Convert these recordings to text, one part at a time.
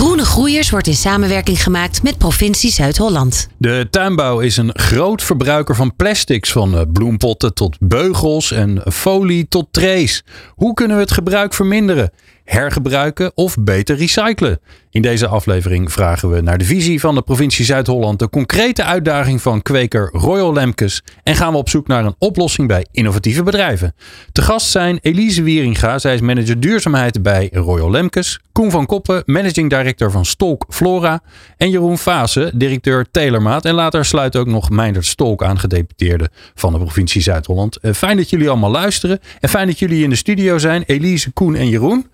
Groene Groeiers wordt in samenwerking gemaakt met provincie Zuid-Holland. De tuinbouw is een groot verbruiker van plastics, van eh, bloempotten tot beugels en folie tot trays. Hoe kunnen we het gebruik verminderen? Hergebruiken of beter recyclen? In deze aflevering vragen we naar de visie van de provincie Zuid-Holland, de concrete uitdaging van kweker Royal Lemkes en gaan we op zoek naar een oplossing bij innovatieve bedrijven. Te gast zijn Elise Wieringa, zij is manager duurzaamheid bij Royal Lemkes, Koen van Koppen, managing director van Stolk Flora en Jeroen Vaassen, directeur Tailormaat en later sluit ook nog Meindert Stolk aan, gedeputeerde van de provincie Zuid-Holland. Eh, fijn dat jullie allemaal luisteren en fijn dat jullie in de studio zijn, Elise, Koen en Jeroen.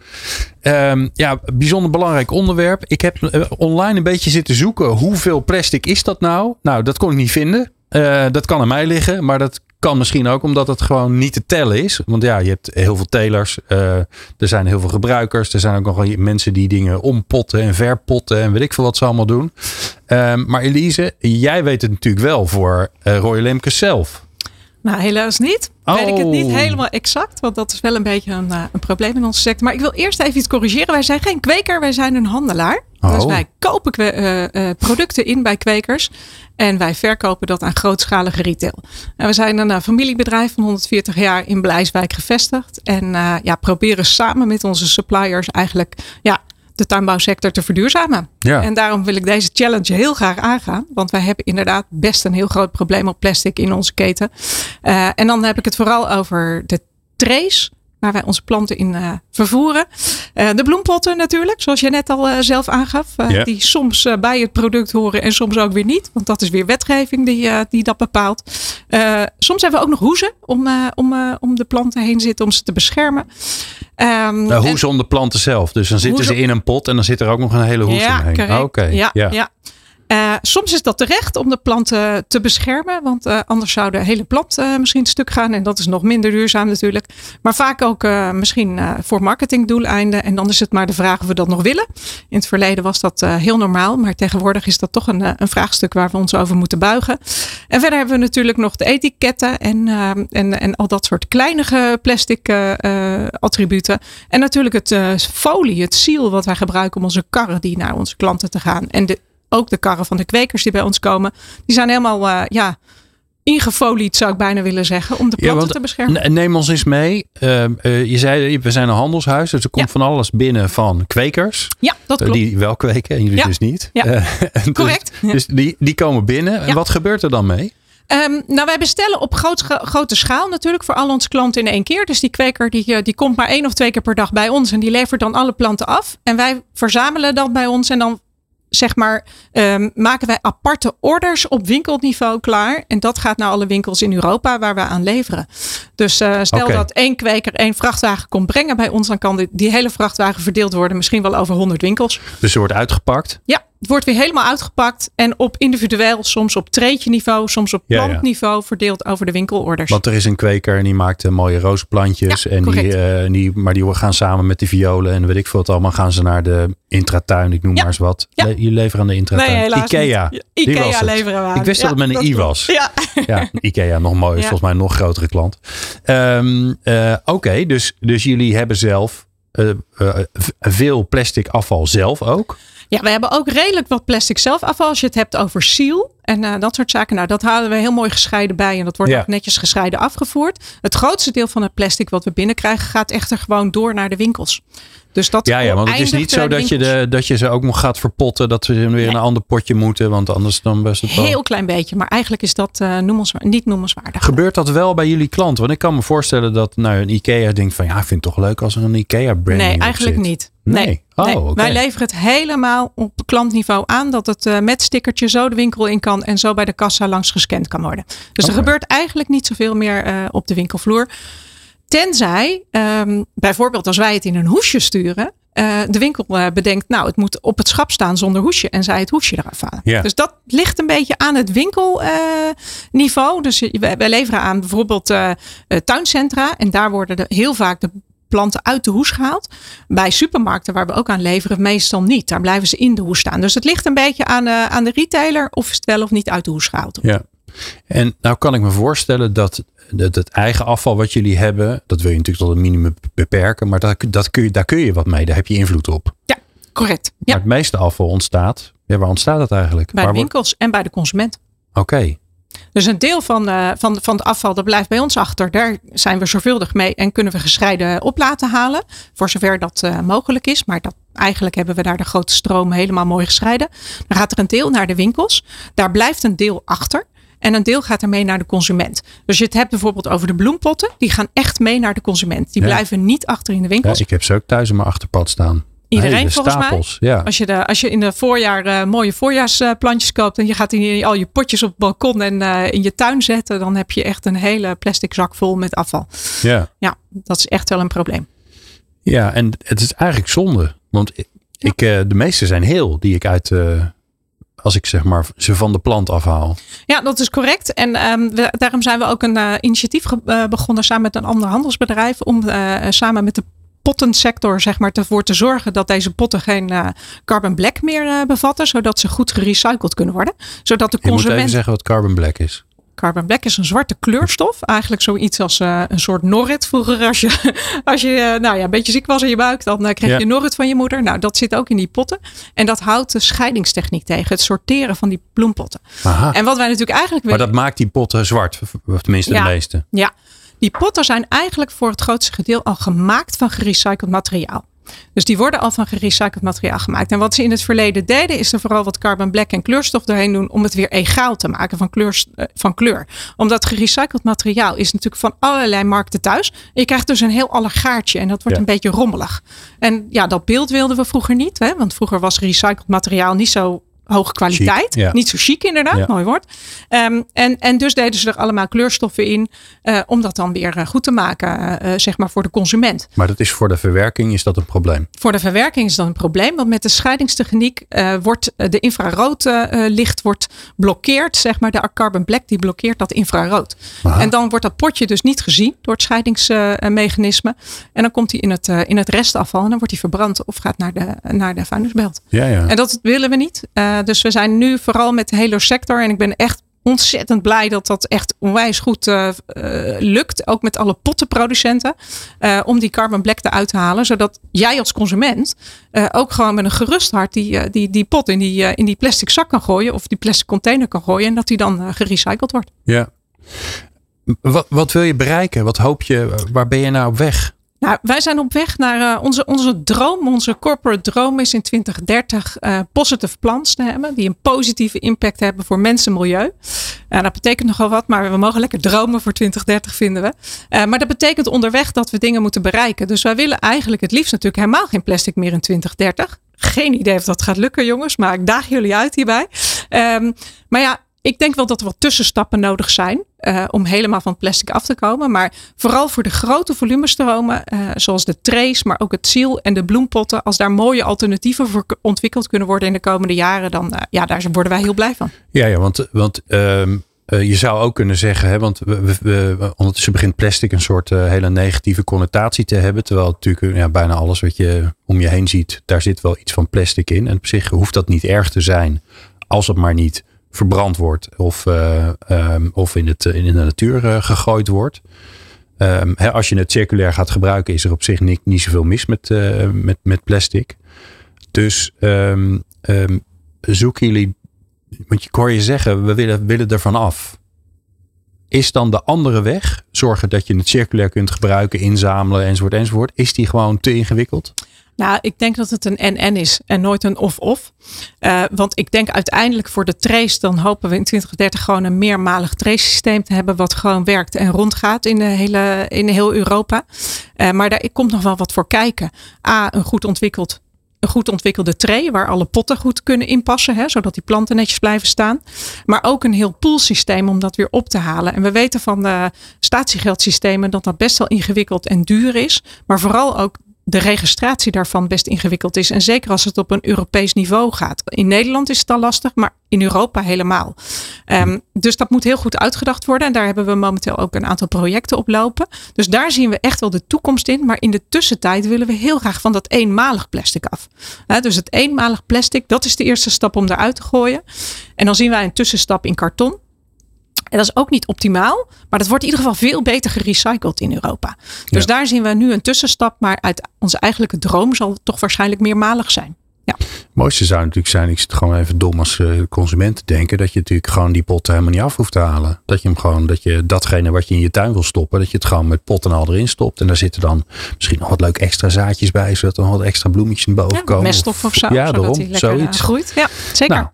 Um, ja, bijzonder belangrijk onderwerp. Ik heb uh, online een beetje zitten zoeken. Hoeveel plastic is dat nou? Nou, dat kon ik niet vinden. Uh, dat kan aan mij liggen, maar dat kan misschien ook omdat het gewoon niet te tellen is. Want ja, je hebt heel veel telers. Uh, er zijn heel veel gebruikers. Er zijn ook nog mensen die dingen ompotten en verpotten en weet ik veel wat ze allemaal doen. Um, maar Elise, jij weet het natuurlijk wel voor Roy Lemke zelf. Nou, helaas niet. Oh. Weet ik het niet helemaal exact, want dat is wel een beetje een, uh, een, probleem in onze sector. Maar ik wil eerst even iets corrigeren. Wij zijn geen kweker, wij zijn een handelaar. Oh. Dus wij kopen uh, uh, producten in bij kwekers en wij verkopen dat aan grootschalige retail. En we zijn een familiebedrijf van 140 jaar in Blijswijk gevestigd en ja, proberen samen met onze suppliers eigenlijk ja, de tuinbouwsector te verduurzamen. Ja. En daarom wil ik deze challenge heel graag aangaan. Want wij hebben inderdaad best een heel groot probleem op plastic in onze keten. Uh, en dan heb ik het vooral over de trace waar wij onze planten in uh, vervoeren. Uh, de bloempotten natuurlijk, zoals je net al uh, zelf aangaf. Yeah. Die soms bij het product horen en soms ook weer niet. Want dat is weer wetgeving die, die dat bepaalt. soms hebben we ook nog hoezen om, om, om de planten heen zitten om ze te beschermen. Um, nou, hoezen om de planten zelf. Dus dan zitten ze in een pot en dan zit er ook nog een hele hoes ja, omheen. Oké. Okay. Ja, ja. ja. Uh, soms is dat terecht om de planten te beschermen, want uh, anders zou de hele plant uh, misschien stuk gaan en dat is nog minder duurzaam natuurlijk. Maar vaak ook misschien voor marketingdoeleinden en dan is het maar de vraag of we dat nog willen. In het verleden was dat heel normaal, maar tegenwoordig is dat toch een, een vraagstuk waar we ons over moeten buigen. En verder hebben we natuurlijk nog de etiketten en, en, en al dat soort kleinige plastic attributen. En natuurlijk het folie, het seal wat wij gebruiken om onze karren die naar onze klanten te gaan. En de ook de karren van de kwekers die bij ons komen, die zijn helemaal uh, ja, ingefolied, zou ik bijna willen zeggen, om de planten ja, te beschermen. Neem ons eens mee. Uh, uh, je zei, we zijn een handelshuis, dus er komt ja. van alles binnen van kwekers. Ja, dat klopt. die wel kweken en jullie ja. dus niet. Ja. Correct. Dus, dus die, die komen binnen. En wat gebeurt er dan mee? Um, nou, wij bestellen op groot, grote schaal natuurlijk voor al onze klanten in één keer. Dus die kweker die, die komt maar één of twee keer per dag bij ons en die levert dan alle planten af. En wij verzamelen dat bij ons en dan zeg maar, um, maken wij aparte orders op winkelniveau klaar. En dat gaat naar alle winkels in Europa waar we aan leveren. Dus uh, stel okay. dat één kweker één vrachtwagen komt brengen bij ons, dan kan die, die hele vrachtwagen verdeeld worden, misschien wel over 100 winkels. Dus er wordt uitgepakt? Ja, het wordt weer helemaal uitgepakt en op individueel, soms op treetje niveau, soms op plantniveau ja, ja. verdeeld over de winkelorders. Want er is een kweker en die maakt uh, mooie rozenplantjes. Ja, en die, uh, die, maar die gaan samen met de violen en weet ik veel wat allemaal, gaan ze naar de intratuin, ik noem maar eens wat. Le je leveren aan de intratuin. Nee, Ikea. Niet. Ikea leveren we aan. Ik wist dat het met een I was. Ja. ja, Ikea nog mooi, volgens mij een nog grotere klant. Um, uh, Oké, okay, dus, dus jullie hebben zelf veel plastic afval zelf ook? Ja, we hebben ook redelijk wat plastic zelfafval. Als je het hebt over seal en uh, dat soort zaken. Nou, dat houden we heel mooi gescheiden bij. En dat wordt ja. ook netjes gescheiden afgevoerd. Het grootste deel van het plastic wat we binnenkrijgen gaat echter gewoon door naar de winkels. Dus dat ja, ja, want het is niet zo dat je, de, dat je ze ook nog gaat verpotten. Dat ze weer nee. in een ander potje moeten. Want anders dan best het wel... Heel klein beetje. Maar eigenlijk is dat uh, noemens, niet noemenswaardig. Gebeurt dat wel bij jullie klanten? Want ik kan me voorstellen dat nou, een IKEA denkt van... Ja, ik vind het toch leuk als er een IKEA branding Nee, eigenlijk niet. Nee. nee. Oh, nee. Okay. Wij leveren het helemaal op klantniveau aan. Dat het uh, met stickertje zo de winkel in kan. En zo bij de kassa langs gescand kan worden. Dus okay. er gebeurt eigenlijk niet zoveel meer uh, op de winkelvloer. Tenzij, um, bijvoorbeeld als wij het in een hoesje sturen. Uh, de winkel bedenkt, nou, het moet op het schap staan zonder hoesje. En zij het hoesje eraf halen. Dus dat ligt een beetje aan het winkelniveau. Dus wij leveren aan bijvoorbeeld tuincentra. En daar worden de, heel vaak de planten uit de hoes gehaald. Bij supermarkten waar we ook aan leveren, meestal niet. Daar blijven ze in de hoes staan. Dus het ligt een beetje aan, aan de retailer of het wel of niet uit de hoes gehaald. Ja. En nou kan ik me voorstellen dat het, het, eigen afval wat jullie hebben, dat wil je natuurlijk tot een minimum beperken, maar dat, dat kun je, daar kun je wat mee, daar heb je invloed op. Ja. Correct. Ja. Maar het meeste afval ontstaat. Ja, waar ontstaat het eigenlijk? Bij de winkels en bij de consument. Oké. Dus een deel van, uh, van, van het afval dat blijft bij ons achter. Daar zijn we zorgvuldig mee en kunnen we gescheiden op laten halen. Voor zover dat uh, mogelijk is. Maar dat, eigenlijk hebben we daar de grote stroom helemaal mooi gescheiden. Dan gaat er een deel naar de winkels. Daar blijft een deel achter. En een deel gaat er mee naar de consument. Dus je het hebt bijvoorbeeld over de bloempotten. Die gaan echt mee naar de consument. Die Ja. blijven niet achter in de winkels. Ja, ik heb ze ook thuis in mijn achterpad staan. Iedereen volgens mij? Ja. Als je, de, als je in de voorjaar eh, mooie voorjaarsplantjes koopt en je gaat die, al je potjes op het balkon en eh, in je tuin zetten, dan heb je echt een hele plastic zak vol met afval. ja. Ja, dat is echt wel een probleem. Ja, en het is eigenlijk zonde. Want ik, ik, eh, de meeste zijn heel die ik uit, als ik zeg maar ze van de plant afhaal. Ja, dat is correct. En ehm, we- daarom zijn we ook een initiatief begonnen samen met een ander handelsbedrijf om samen met de pottensector zeg maar ervoor te zorgen dat deze potten geen eh, carbon black meer eh, bevatten, zodat ze goed gerecycled kunnen worden. Zodat de Je moet even consument zeggen wat carbon black is. Carbon black is een zwarte kleurstof. Eigenlijk zoiets als eh, een soort norrit vroeger. Als je, als je nou ja, een beetje ziek was in je buik, dan kreeg Ja. je norrit van je moeder. Nou, dat zit ook in die potten. En dat houdt de scheidingstechniek tegen. Het sorteren van die bloempotten. Aha. En wat wij natuurlijk eigenlijk Maar willen... dat maakt die potten zwart. Of tenminste Ja. de meeste. Ja, die potten zijn eigenlijk voor het grootste gedeelte al gemaakt van gerecycled materiaal. Dus die worden al van gerecycled materiaal gemaakt. En wat ze in het verleden deden, is er vooral wat carbon black en kleurstof doorheen doen om het weer egaal te maken van kleur. eh, Van kleur. Omdat gerecycled materiaal is natuurlijk van allerlei markten thuis. Je krijgt dus een heel allegaartje en dat wordt Ja. een beetje rommelig. En ja, dat beeld wilden we vroeger niet. Hè? Want vroeger was gerecycled materiaal niet zo hoge kwaliteit. Chic, ja. Niet zo chic inderdaad, Ja. mooi woord. Ehm, en, en dus deden ze er allemaal kleurstoffen in eh, om dat dan weer eh, goed te maken, eh, zeg maar voor de consument. Maar dat is voor de verwerking is dat een probleem. Voor de verwerking is dat een probleem, want met de scheidingstechniek wordt de infraroodlicht wordt blokkeerd, zeg maar de carbon black die blokkeert dat infrarood. Aha. En dan wordt dat potje dus niet gezien door het scheidingsmechanisme. en dan komt hij in het, in het restafval en dan wordt hij verbrand of gaat naar de, naar de vuilnisbelt. Ja, ja. En dat willen we niet. Eh, dus we zijn nu vooral met de hele sector. En ik ben echt ontzettend blij dat dat echt onwijs goed eh, eh, lukt. Ook met alle pottenproducenten. om die carbon black eruit te halen. Zodat jij als consument ook gewoon met een gerust hart die, die, die pot in die, in die plastic zak kan gooien. Of die plastic container kan gooien. En dat die dan gerecycled wordt. ja. Wat, wat wil je bereiken? Wat hoop je? Waar ben je nou op weg? Nou, wij zijn op weg naar eh, onze, onze droom. Onze corporate droom is in 2030 eh, positive plants te hebben. Die een positieve impact hebben voor mensen en milieu. Uh, dat betekent nogal wat, maar we mogen lekker dromen voor 2030 vinden we. Uh, maar dat betekent onderweg dat we dingen moeten bereiken. Dus wij willen eigenlijk het liefst natuurlijk helemaal geen plastic meer in 2030. Geen idee of dat gaat lukken jongens, maar ik daag jullie uit hierbij. Um, maar ja, ik denk wel dat er wat tussenstappen nodig zijn uh, om helemaal van plastic af te komen. Maar vooral voor de grote volumestromen, uh, zoals de trays, maar ook het ziel en de bloempotten. Als daar mooie alternatieven voor ontwikkeld kunnen worden in de komende jaren, dan uh, ja, daar worden wij heel blij van. Ja, ja want, want uh, je zou ook kunnen zeggen, hè, want we, ondertussen begint plastic een soort hele negatieve connotatie te hebben. Terwijl natuurlijk ja, bijna alles wat je om je heen ziet, daar zit wel iets van plastic in. En op zich hoeft dat niet erg te zijn, als het maar niet verbrand wordt of, uh, um, of in, het, in de natuur uh, gegooid wordt. Hè, als je het circulair gaat gebruiken, is er op zich niet, niet zoveel mis met, met, met plastic. Dus um, zoeken jullie, want ik hoor je zeggen, we willen, willen er vanaf. Is dan de andere weg, zorgen dat je het circulair kunt gebruiken, inzamelen enzovoort enzovoort, is die gewoon te ingewikkeld? Nou, ik denk dat het een en-en is en nooit een of-of. Uh, want ik denk uiteindelijk voor de trace, dan hopen we in 2030 gewoon een meermalig trace systeem te hebben. Wat gewoon werkt en rondgaat in, de hele, in heel Europa. Uh, maar daar komt nog wel wat voor kijken. A, een goed ontwikkeld een goed ontwikkelde tray waar alle potten goed kunnen inpassen, hè, zodat die planten netjes blijven staan. Maar ook een heel poolsysteem om dat weer op te halen. En we weten van de statiegeldsystemen dat dat best wel ingewikkeld en duur is. Maar vooral ook de registratie daarvan best ingewikkeld is. En zeker als het op een Europees niveau gaat. In Nederland is het al lastig, maar in Europa helemaal. Um, dus dat moet heel goed uitgedacht worden. En daar hebben we momenteel ook een aantal projecten op lopen. Dus daar zien we echt wel de toekomst in. Maar in de tussentijd willen we heel graag van dat eenmalig plastic af. Dus het eenmalig plastic, dat is de eerste stap om eruit te gooien. En dan zien wij een tussenstap in karton. En dat is ook niet optimaal, maar dat wordt in ieder geval veel beter gerecycled in Europa. Dus ja. daar zien we nu een tussenstap, maar uit onze eigenlijke droom zal het toch waarschijnlijk meermalig zijn. Ja. Het mooiste zou natuurlijk zijn, ik zit gewoon even dom als uh, consument te denken, dat je natuurlijk gewoon die pot helemaal niet af hoeft te halen. Dat je hem gewoon, dat je datgene wat je in je tuin wil stoppen, dat je het gewoon met pot en al erin stopt. En daar zitten dan misschien nog wat leuk extra zaadjes bij, zodat er nog wat extra bloemetjes boven ja, komen. Meststof of zo. Ja, daarom. lekker, zoiets. Groeit. Ja, zeker. Nou,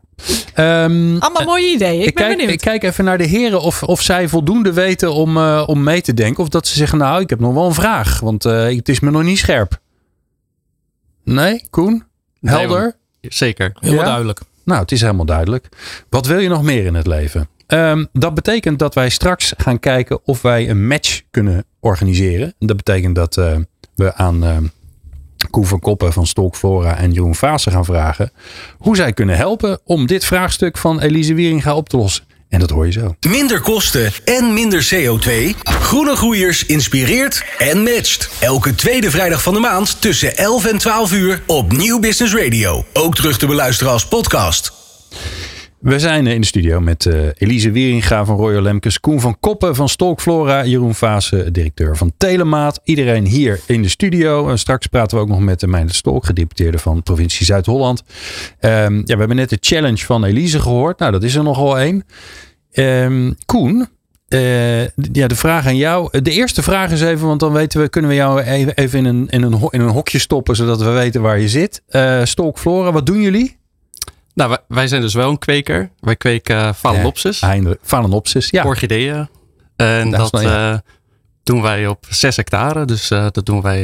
Um, Allemaal mooie ideeën. Ik, ik, ben kijk, benieuwd. ik kijk even naar de heren of, of zij voldoende weten om, uh, om mee te denken. Of dat ze zeggen, nou, ik heb nog wel een vraag. Want uh, het is me nog niet scherp. Nee, Koen? Helder? Nee, zeker. Helemaal Ja? duidelijk. Nou, het is helemaal duidelijk. Wat wil je nog meer in het leven? Um, dat betekent dat wij straks gaan kijken of wij een match kunnen organiseren. Dat betekent dat uh, we aan uh, Koen van Koppen van Stolkflora en Jeroen Vaassen gaan vragen hoe zij kunnen helpen om dit vraagstuk van Elise Wieringa op te lossen. En dat hoor je zo. Minder kosten en minder CO2. Groene Groeiers inspireert en matcht. Elke tweede vrijdag van de maand tussen 11 en 12 uur op Nieuw Business Radio. Ook terug te beluisteren als podcast. We zijn in de studio met uh, Elise Wieringa van Royal Lemkes, Koen van Koppen van Stolkflora, Jeroen Vaassen, directeur van Telemaat. Iedereen hier in de studio. Straks praten we ook nog met de Meijnerd Stolk, gedeputeerde van provincie Zuid-Holland. Um, ja, we hebben net de challenge van Elise gehoord. Nou, dat is er nogal één. Um, Koen, uh, ja, de vraag aan jou. De eerste vraag is even, want dan weten we, kunnen we jou even, even in, een, in, een, in een hokje stoppen, zodat we weten waar je zit. Uh, Stolkflora, wat doen jullie? Nou, wij zijn dus wel een kweker. Wij kweken Phalaenopsis. Ja, eindelijk. Phalaenopsis, ja. Orchideeën. En dat, dat uh, doen wij op 6 hectare. Dus uh, dat doen wij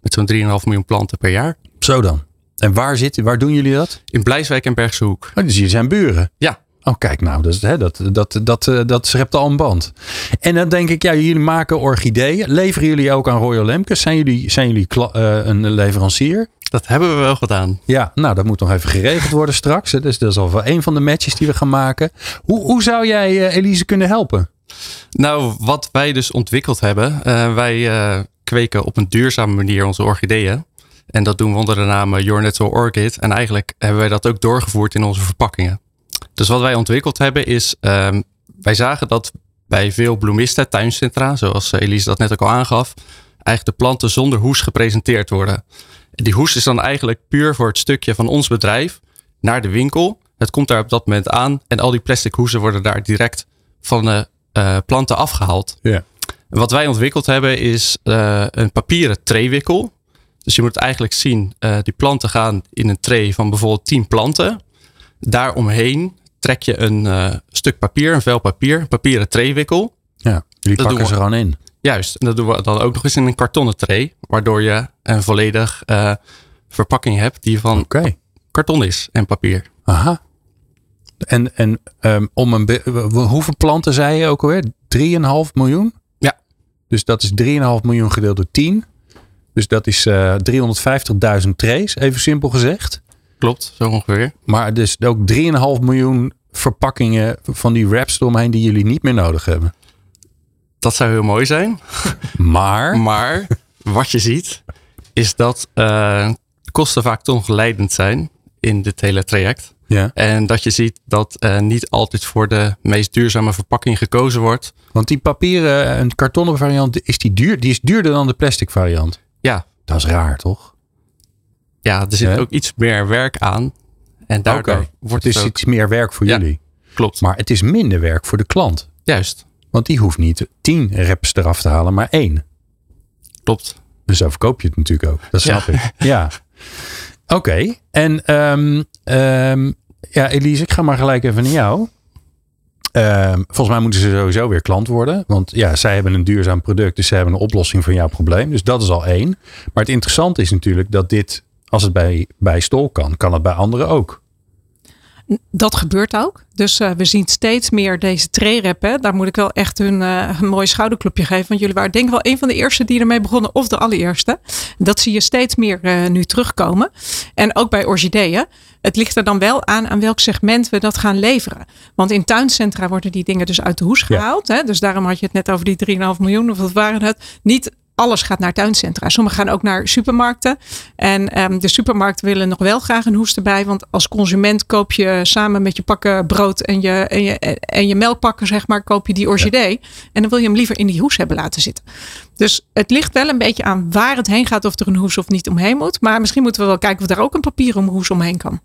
met zo'n 3,5 miljoen planten per jaar. Zo dan. En waar, zit, waar doen jullie dat? In Blijswijk en Bergse Hoek. Oh, dus jullie zijn buren? Ja. Oh, kijk nou, dus, hè, dat, dat, dat, dat, dat schept al een band. En dan denk ik, ja, jullie maken orchideeën. Leveren jullie ook aan Royal Lemkes? Zijn jullie, zijn jullie een leverancier? Dat hebben we wel gedaan. Ja, nou dat moet nog even geregeld worden straks. Dus dat is al wel een van de matches die we gaan maken. Hoe, hoe zou jij uh, Elise kunnen helpen? Nou, wat wij dus ontwikkeld hebben. Uh, wij kweken op een duurzame manier onze orchideeën. En dat doen we onder de naam Your Natural Orchid. En eigenlijk hebben wij dat ook doorgevoerd in onze verpakkingen. Dus wat wij ontwikkeld hebben is... Um, wij zagen dat bij veel bloemisten, tuincentra, zoals Elise dat net ook al aangaf... eigenlijk de planten zonder hoes gepresenteerd worden. Die hoes is dan eigenlijk puur voor het stukje van ons bedrijf naar de winkel. Het komt daar op dat moment aan en al die plastic hoesen worden daar direct van de uh, planten afgehaald. Ja. En wat wij ontwikkeld hebben is uh, een papieren treewikkel. Dus je moet eigenlijk zien, uh, die planten gaan in een tray van bijvoorbeeld 10 planten. Daaromheen trek je een stuk papier, een vel papier, een papieren treewikkel. Ja, jullie dat pakken ze gewoon in. Juist, en dat doen we dan ook nog eens in een kartonnen tray, waardoor je een volledig uh, verpakking hebt die van okay. karton is en papier. Aha. En, en um, om een hoeveel planten zei je ook alweer? 3,5 miljoen? Ja. Dus dat is 3,5 miljoen gedeeld door 10. Dus dat is uh, 350.000 trays, even simpel gezegd. Klopt, zo ongeveer. Maar dus ook 3,5 miljoen verpakkingen van die wraps eromheen die jullie niet meer nodig hebben. Dat zou heel mooi zijn. Maar? Maar wat je ziet, is dat uh, kosten vaak toch leidend zijn in dit hele traject. Ja. En dat je ziet dat uh, niet altijd voor de meest duurzame verpakking gekozen wordt. Want die papieren en kartonnen variant, is die, duur, die is duurder dan de plastic variant. Ja. Dat is raar, toch? Ja, er zit ook iets meer werk aan. En daardoor okay. wordt het, ook... iets meer werk voor ja, jullie. Klopt. Maar het is minder werk voor de klant. Juist. Want die hoeft niet tien reps eraf te halen, maar één. Klopt. Dus zo verkoop je het natuurlijk ook. Dat snap ja. ik. Ja. Oké. Okay. En um, um, ja, Elise, ik ga maar gelijk even naar jou. Um, volgens mij moeten ze sowieso weer klant worden. Want ja, zij hebben een duurzaam product. Dus ze hebben een oplossing van jouw probleem. Dus dat is al één. Maar het interessante is natuurlijk dat dit, als het bij, bij Stol kan, kan het bij anderen ook. Dat gebeurt ook. Dus uh, we zien steeds meer deze trayreppen. Daar moet ik wel echt hun uh, een mooi schouderklopje geven. Want jullie waren denk ik wel een van de eerste die ermee begonnen. Of de allereerste. Dat zie je steeds meer uh, nu terugkomen. En ook bij orchideeën. Het ligt er dan wel aan aan welk segment we dat gaan leveren. Want in tuincentra worden die dingen dus uit de hoes gehaald. Ja. Hè? Dus daarom had je het net over die 3,5 miljoen. Of wat waren het? Niet alles gaat naar tuincentra. Sommigen gaan ook naar supermarkten. En ehm, de supermarkten willen nog wel graag een hoes erbij. Want als consument koop je samen met je pakken brood en je, en je, en je melkpakken, zeg maar, koop je die orchidee. En dan wil je hem liever in die hoes hebben laten zitten. Dus het ligt wel een beetje aan waar het heen gaat. Of er een hoes of niet omheen moet. Maar misschien moeten we wel kijken of er ook een papieren hoes omheen kan.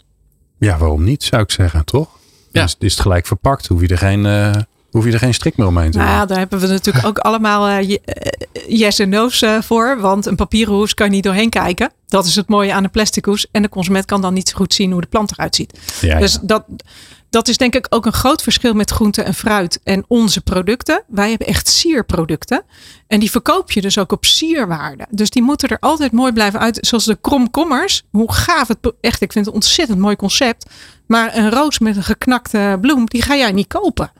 Ja, waarom niet, zou ik zeggen, toch? Ja. Is het gelijk verpakt. Hoef je er geen... Uh hoef je er geen strik meer omheen te doen. Nou, daar hebben we natuurlijk ook allemaal uh, yes en no's uh, voor. Want een papieren hoes kan je niet doorheen kijken. Dat is het mooie aan een plastic hoes. En de consument kan dan niet zo goed zien hoe de plant eruit ziet. Ja, dus Dat, dat is denk ik ook een groot verschil met groente en fruit en onze producten. Wij hebben echt sierproducten. En die verkoop je dus ook op sierwaarde. Dus die moeten er altijd mooi blijven uit. Zoals de kromkommers. Hoe gaaf het echt. Ik vind het een ontzettend mooi concept. Maar een roos met een geknakte bloem, die ga jij niet kopen.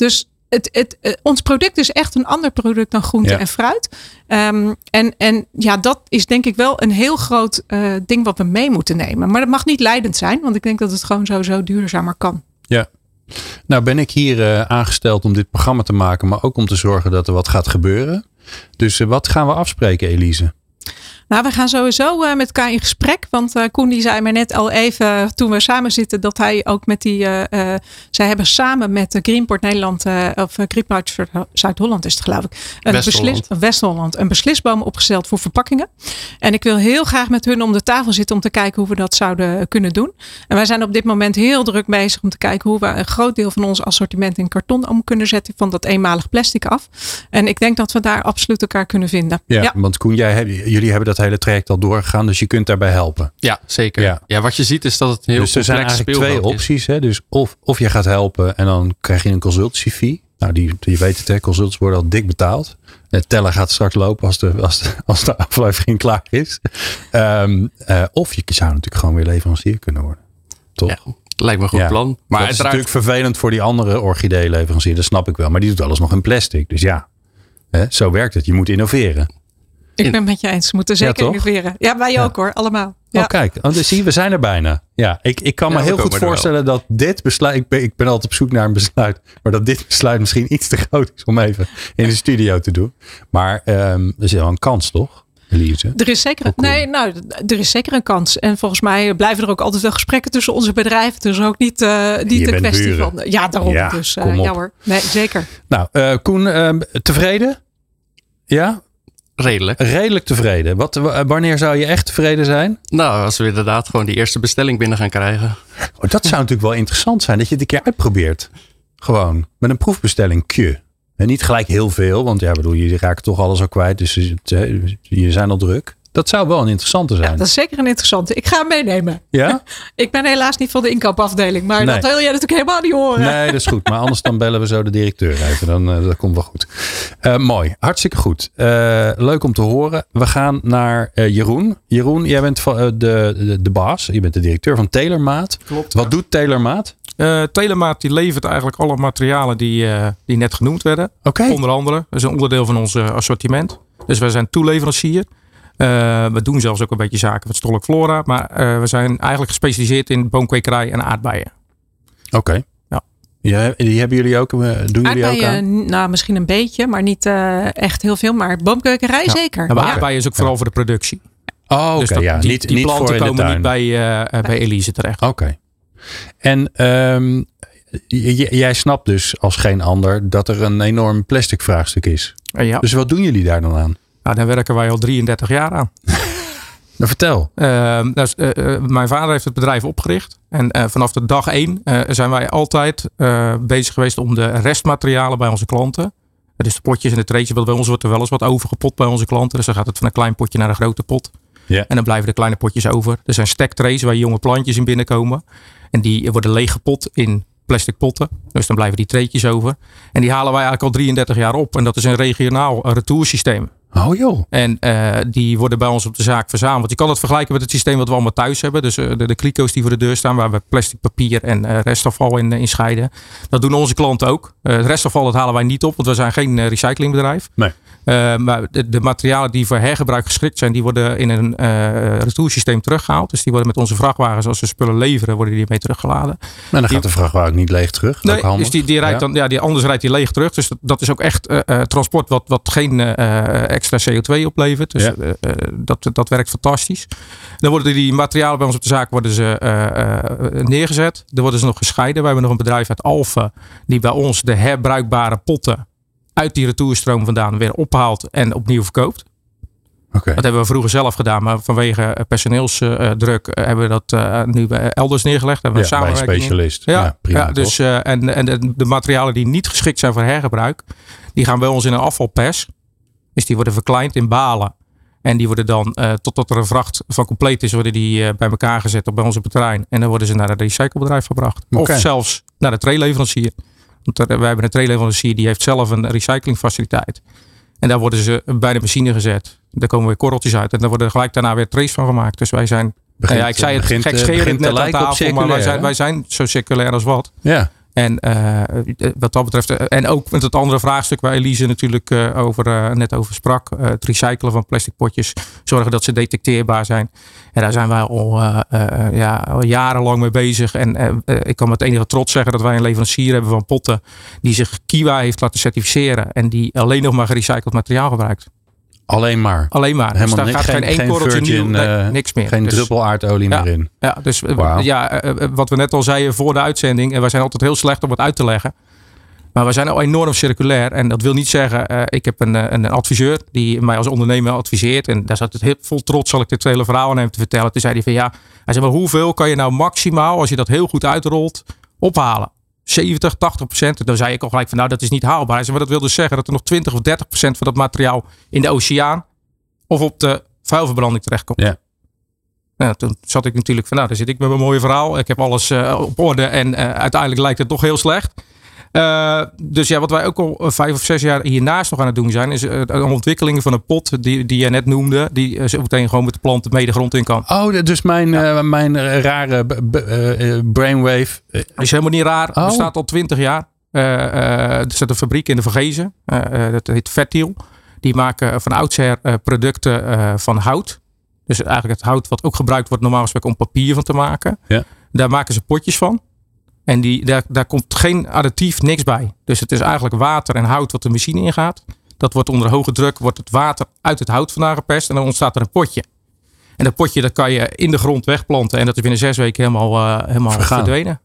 Dus het, het, eh, ons product is echt een ander product dan groente en fruit. Um, en, en ja, dat is denk ik wel een heel groot uh, ding wat we mee moeten nemen. Maar dat mag niet leidend zijn, want ik denk dat het gewoon sowieso duurzamer kan. Ja. Nou ben ik hier uh, aangesteld om dit programma te maken, maar ook om te zorgen dat er wat gaat gebeuren. Dus wat gaan we afspreken, Elise? Nou, we gaan sowieso uh, met elkaar in gesprek. Want uh, Koen die zei mij net al even toen we samen zitten dat hij ook met die. Uh, zij hebben samen met Greenport Nederland of Greenport Zuid-Holland is het geloof ik. West-Holland. West-Holland. Een beslisboom opgesteld voor verpakkingen. En ik wil heel graag met hun om de tafel zitten om te kijken hoe we dat zouden kunnen doen. En wij zijn op dit moment heel druk bezig om te kijken hoe we een groot deel van ons assortiment in karton om kunnen zetten van dat eenmalig plastic af. En ik denk dat we daar absoluut elkaar kunnen vinden. Ja, ja. want Koen, jij, jullie hebben dat hele traject al doorgegaan, dus je kunt daarbij helpen. Ja, zeker. Ja, ja wat je ziet is dat het heel Dus er zijn eigenlijk twee opties. Hè? Dus of, of je gaat helpen en dan krijg je een consultancy fee. Nou, die, je weet het, hè, consultants worden al dik betaald. Het tellen gaat straks lopen als de, als de, als de aflevering klaar is. Um, uh, of je zou natuurlijk gewoon weer leverancier kunnen worden. Toch? Ja, lijkt me een goed plan. Maar het is natuurlijk vervelend voor die andere orchidee-leverancier. Dat snap ik wel. Maar die doet alles nog in plastic. Dus ja, hè, zo werkt het. Je moet innoveren. Ik ben met je eens. We moeten zeker ja, innoveren. Ja, wij ook hoor. Allemaal. Ja. Oh, kijk. Oh, dus zie, we zijn er bijna. Ja, ik, ik kan me heel goed voorstellen dat dit besluit. Ik ben, ik ben altijd op zoek naar een besluit. Maar dat dit besluit misschien iets te groot is om even in de studio te doen. Maar um, er is wel een kans, toch? Elise? Er is zeker, nee, nou, er is zeker een kans. En volgens mij blijven er ook altijd wel gesprekken tussen onze bedrijven. Dus ook niet, uh, niet de kwestie van. Ja, daarom. Ja, dus uh, ja hoor. Nee, zeker. Nou, uh, Koen, ehm, tevreden? Ja? Redelijk. Redelijk tevreden. Wat, wanneer zou je echt tevreden zijn? Nou, als we inderdaad gewoon die eerste bestelling binnen gaan krijgen. Oh, dat zou natuurlijk wel interessant zijn, dat je het een keer uitprobeert. Gewoon, met een proefbestelling. En niet gelijk heel veel, want ja, bedoel, je raakt toch alles al kwijt. Dus je zijn al druk. Dat zou wel een interessante zijn. Ja, dat is zeker een interessante. Ik ga hem meenemen. Ja? ik ben helaas niet van de inkoopafdeling. Maar dat wil jij natuurlijk helemaal niet horen. Nee, dat is goed. Maar anders dan bellen we zo de directeur even. Dan, uh, dat komt wel goed. Uh, mooi. Hartstikke goed. Uh, leuk om te horen. We gaan naar Jeroen. Jeroen, jij bent de, de, de baas. Je bent de directeur van Taylormaat. Klopt. Wat doet Taylormaat? Uh, Telemaat die levert eigenlijk alle materialen die, uh, die net genoemd werden. Okay. Onder andere. Dat is een onderdeel van ons assortiment. Dus wij zijn toeleverancier. Uh, we doen zelfs ook een beetje zaken met Stolk Flora. Maar uh, we zijn eigenlijk gespecialiseerd in boomkwekerij en aardbeien. Oké. Okay. Ja. ja. Die hebben jullie ook, doen jullie ook aan? Nou, misschien een beetje, maar niet uh, echt heel veel. Maar boomkwekerij ja. zeker. Ja, maar aardbeien is ook vooral voor de productie. Oh, oké. Okay, ja. Die, niet, die niet planten voor komen niet bij, bij Elise terecht. Oké. Okay. En um, jij snapt dus als geen ander dat er een enorm plastic vraagstuk is. Ja. Dus wat doen jullie daar dan aan? Nou, daar werken wij al 33 jaar aan. nou, vertel. Uh, dus, uh, mijn vader heeft het bedrijf opgericht. En uh, vanaf de dag één zijn wij altijd bezig geweest om de restmaterialen bij onze klanten. Dus de potjes en de treetjes, bij ons wordt er wel eens wat overgepot bij onze klanten. Dus dan gaat het van een klein potje naar een grote pot. Yeah. En dan blijven de kleine potjes over. Er zijn stacktrays waar jonge plantjes in binnenkomen. En die worden leeggepot in plastic potten. Dus dan blijven die treetjes over. En die halen wij eigenlijk al 33 jaar op. En dat is een regionaal retoursysteem. Oh joh. En uh, die worden bij ons op de zaak verzameld. Je kan het vergelijken met het systeem wat we allemaal thuis hebben. Dus uh, de, de kliko's die voor de deur staan, waar we plastic, papier en uh, restafval in, in scheiden. Dat doen onze klanten ook. het restafval dat halen wij niet op, want we zijn geen recyclingbedrijf. Nee. Uh, maar de, de, materialen die voor hergebruik geschikt zijn, die worden in een uh, retoursysteem teruggehaald. Dus die worden met onze vrachtwagens, als we spullen leveren, worden die mee teruggeladen. Maar dan gaat de vrachtwagen niet leeg terug. Nee, dus die, die rijdt dan, ja, die, anders rijdt die leeg terug. Dus dat, dat is ook echt uh, transport wat, wat geen extra CO2 oplevert. Dus ja. dat, dat werkt fantastisch. Dan worden die materialen bij ons op de zaak worden ze, neergezet. Dan worden ze nog gescheiden. We hebben nog een bedrijf uit Alphen die bij ons de herbruikbare potten uit die retourstroom vandaan weer ophaalt en opnieuw verkoopt. Okay. Dat hebben we vroeger zelf gedaan, maar vanwege personeelsdruk uh, hebben we dat uh, nu elders neergelegd. Hebben we ja, bij een specialist. Ja, ja, prima, ja dus, uh, en, en de, de, materialen die niet geschikt zijn voor hergebruik, die gaan bij ons in een afvalpers. Dus die worden verkleind in balen. En die worden dan, totdat er een vracht van compleet is, worden die bij elkaar gezet op bij onze terrein. En dan worden ze naar het recyclebedrijf gebracht. Okay. Of zelfs naar de traileverancier. Want er, wij hebben een trailleverancier die heeft zelf een recyclingfaciliteit. En daar worden ze bij de machine gezet. Daar komen weer korreltjes uit. En daar worden gelijk daarna weer trace van gemaakt. Dus wij zijn. Begint, ja, ik zei het begint, gekscherend net aan tafel, maar wij zijn, wij zijn zo circulair als wat. Ja. En uh, wat dat betreft, en ook met het andere vraagstuk waar Elise natuurlijk over, net over sprak, het recyclen van plastic potjes, zorgen dat ze detecteerbaar zijn. En daar zijn wij al, ja, al jarenlang mee bezig. En ik kan met enige trots zeggen dat wij een leverancier hebben van potten die zich Kiwa heeft laten certificeren en die alleen nog maar gerecycled materiaal gebruikt. Alleen maar. Alleen maar. Helemaal dus daar gaat geen, geen één korreltje nieuw, nee, uh, niks meer. Geen dus, druppel aardolie ja, meer in. Ja, dus wow. ja, uh, wat we net al zeiden voor de uitzending. En wij zijn altijd heel slecht om het uit te leggen. Maar we zijn al enorm circulair. En dat wil niet zeggen, uh, ik heb een, een adviseur die mij als ondernemer adviseert. En daar zat het heel vol trots, zal ik dit hele verhaal aan hem te vertellen. Toen zei hij van ja, hij zei maar hoeveel kan je nou maximaal, als je dat heel goed uitrolt, ophalen? 70, 80 procent. Dan zei ik al gelijk van nou dat is niet haalbaar. Hij zei, maar dat wil dus zeggen dat er nog 20 of 30 procent van dat materiaal in de oceaan of op de vuilverbranding terechtkomt. Ja. Nou, toen zat ik natuurlijk van, nou, daar zit ik met mijn mooie verhaal. Ik heb alles uh, op orde en uh, uiteindelijk lijkt het toch heel slecht. Uh, dus ja, wat wij ook al vijf of zes jaar hiernaast nog aan het doen zijn, is een ontwikkeling van een pot die, die je net noemde, die zo meteen gewoon met de planten mee de grond in kan. Oh, dus mijn, ja. mijn rare brainwave. Is helemaal niet raar. Oh. Bestaat al twintig jaar. er zit een fabriek in de Vergezen. dat heet Fertiel. Die maken van oudsher producten van hout. Dus eigenlijk het hout wat ook gebruikt wordt normaal gesproken om papier van te maken. Ja. Daar maken ze potjes van. En die, daar, daar komt geen additief, niks bij. Dus het is eigenlijk water en hout wat de machine ingaat. Dat wordt onder hoge druk, wordt het water uit het hout vandaan gepest. En dan ontstaat er een potje. En dat potje dat kan je in de grond wegplanten. En dat is binnen zes weken helemaal, uh, helemaal verdwenen.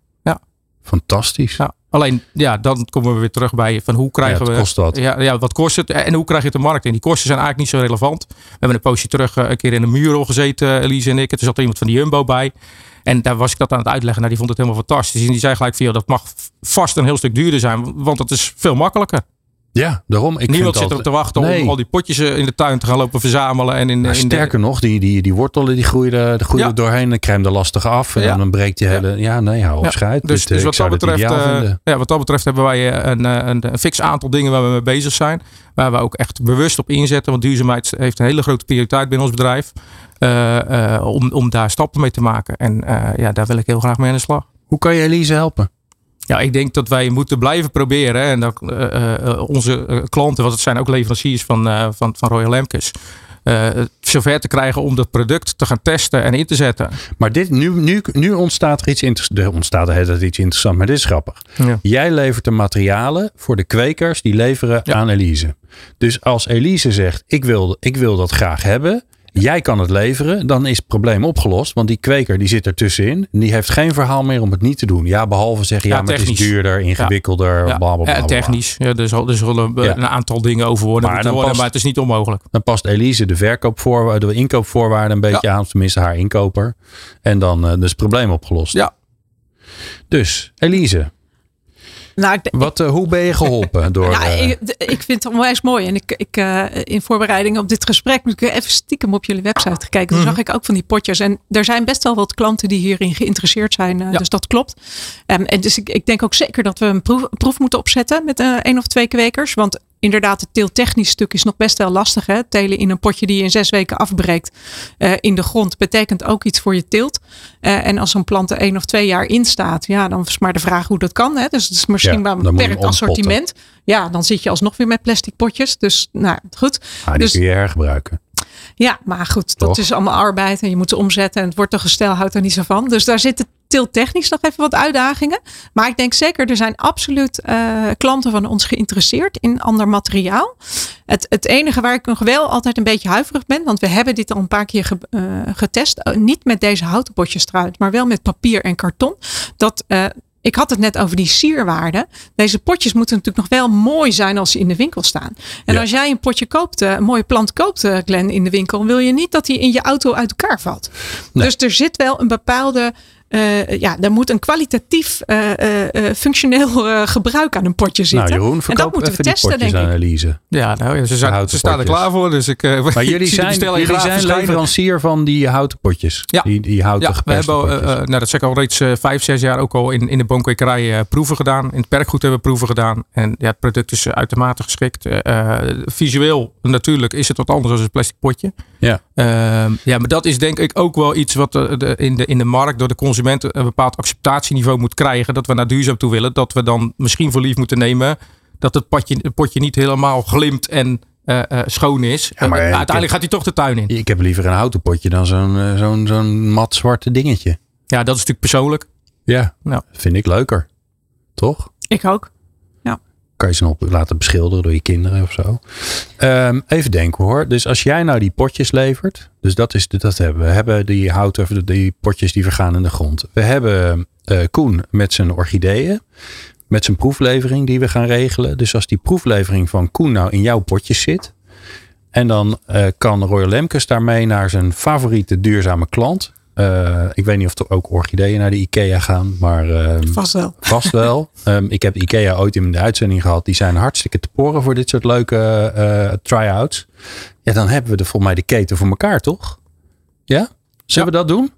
Fantastisch. Ja. Alleen, ja, dan komen we weer terug bij van hoe krijgen ja, we. kost dat? Ja, ja, wat kost het en hoe krijg je het de markt in? Die kosten zijn eigenlijk niet zo relevant. We hebben een poosje terug uh, een keer in een muurrol gezeten, Elise en ik. Er zat er iemand van de Jumbo bij. En daar was ik dat aan het uitleggen. Nou, die vond het helemaal fantastisch. En die zei gelijk van, dat mag vast een heel stuk duurder zijn, want het is veel makkelijker. Ja, daarom. Ik Niemand zit erop te wachten nee. om al die potjes in de tuin te gaan lopen verzamelen. En in, maar in sterker de... nog, die, die, die wortelen die groeien, er, groeien Ja. doorheen. Dan crème er lastig af. En Ja. dan breekt die hele... Ja, nee, hou op Ja. schijt. Dus, dus eh, wat, dat betreft, eh, ja, wat dat betreft hebben wij eh, een, eh, een, een fix aantal dingen waar we mee bezig zijn. Waar we ook echt bewust op inzetten. Want duurzaamheid heeft een hele grote prioriteit binnen ons bedrijf. eh, eh, om, om daar stappen mee te maken. En eh, ja, daar wil ik heel graag mee aan de slag. Hoe kan je Elise helpen? Ja, ik denk dat wij moeten blijven proberen. En dat eh, eh, onze eh, klanten, want het zijn ook leveranciers van, van, van Royal Lemkes. eh zover te krijgen om dat product te gaan testen en in te zetten. Maar dit, nu, nu, nu ontstaat er iets interessants. Er ontstaat er iets interessants, maar dit is grappig. Ja. Jij levert de materialen voor de kwekers die leveren Ja. aan Elise. Dus als Elise zegt, ik wil, ik wil dat graag hebben. Jij kan het leveren, dan is het probleem opgelost. Want die kweker die zit er tussenin. En die heeft geen verhaal meer om het niet te doen. Ja, behalve zeggen, ja, Ja, maar het is duurder, ingewikkelder, Ja, bla bla bla. ja, technisch. Ja, er, zal, er zullen Ja. een aantal dingen over worden, Maar moeten dan worden past- maar het is niet onmogelijk. Dan past Elise de, verkoopvoorwaarden, de inkoopvoorwaarden een beetje aan. Tenminste haar inkoper. En dan eh, is het probleem opgelost. Ja. Dus, Elise, Nou, ik, wat, eh, hoe ben je geholpen door... ja, eh, ik, vind het onwijs mooi. En ik, ik, eh, in voorbereiding op dit gesprek heb ik even stiekem op jullie website gekeken. Toen Mhm. zag ik ook van die potjes. En er zijn best wel wat klanten die hierin geïnteresseerd zijn. eh, Ja. Dus dat klopt. Ehm, en dus ik, ik denk ook zeker dat we een proef, proef moeten opzetten met eh één of twee kwekers. Want inderdaad, het teeltechnisch stuk is nog best wel lastig. Hè? Telen in een potje die je in zes weken afbreekt uh, in de grond betekent ook iets voor je teelt. Uh, en als zo'n plant er één of twee jaar in staat, ja, dan is maar de vraag hoe dat kan. Hè? Dus het is misschien ja, wel een beperkt assortiment. Ja, dan zit je alsnog weer met plastic potjes. Dus nou goed. Ah, die dus, kun je hergebruiken. Ja, maar goed, dat is allemaal arbeid en je moet ze omzetten. En het wortelgestel houdt er niet zo van. Dus daar zitten technisch nog even wat uitdagingen. Maar ik denk zeker, er zijn absoluut uh, klanten van ons geïnteresseerd in ander materiaal. Het, het enige waar ik nog wel altijd een beetje huiverig ben, want we hebben dit al een paar keer ge, uh, getest. Uh, niet met deze houten potjes trouwens, maar wel met papier en karton. Dat ik had het net over die sierwaarde. Deze potjes moeten natuurlijk nog wel mooi zijn als ze in de winkel staan. En ja. als jij een potje koopt, een mooie plant koopt, Glenn, in de winkel, wil je niet dat die in je auto uit elkaar valt. Nee. Dus er zit wel een bepaalde uh, ja, er moet een kwalitatief uh, uh, functioneel gebruik aan een potje zitten. Nou, Jeroen, en dat moeten we testen, denk ik. Analyse. Ja, nou, ze, zijn, ze staan er klaar voor. Dus ik, maar jullie zijn, jullie zijn leverancier van die houten potjes. Ja, die, die houten ja we hebben, nou, dat zeg ik al reeds vijf, zes jaar ook al in, in de boomkwekerij proeven gedaan. In het perkgoed hebben we proeven gedaan. En ja, het product is uitermate geschikt. visueel natuurlijk is het wat anders dan een plastic potje. Ja. Ehm, ja, maar dat is denk ik ook wel iets wat de, in, de, in de markt door de consument een bepaald acceptatieniveau moet krijgen. Dat we naar duurzaam toe willen. Dat we dan misschien voor lief moeten nemen dat het, potje, het potje niet helemaal glimt en uh, uh, schoon is. Ja, maar, uh, uiteindelijk heb, gaat hij toch de tuin in. Ik heb liever een houten potje dan zo'n zo'n zo'n mat zwarte dingetje. Ja, dat is natuurlijk persoonlijk. Ja, nou. vind ik leuker. Toch? Ik ook kan je ze nog laten beschilderen door je kinderen of zo. Um, even denken hoor. Dus als jij nou die potjes levert. Dus dat, is, dat hebben we. We hebben die houten, die potjes die vergaan in de grond. We hebben uh, Koen met zijn orchideeën. Met zijn proeflevering die we gaan regelen. Dus als die proeflevering van Koen nou in jouw potjes zit. En dan uh, kan Royal Lemkes daarmee naar zijn favoriete duurzame klant. Uh, ik weet niet of er ook orchideeën naar de IKEA gaan, maar uh, vast wel. Vast wel. um, ik heb IKEA ooit in de uitzending gehad. Die zijn hartstikke te poren voor dit soort leuke uh, try-outs. Ja, dan hebben we de, volgens mij de keten voor elkaar, toch? Ja? Zullen ja. we dat doen?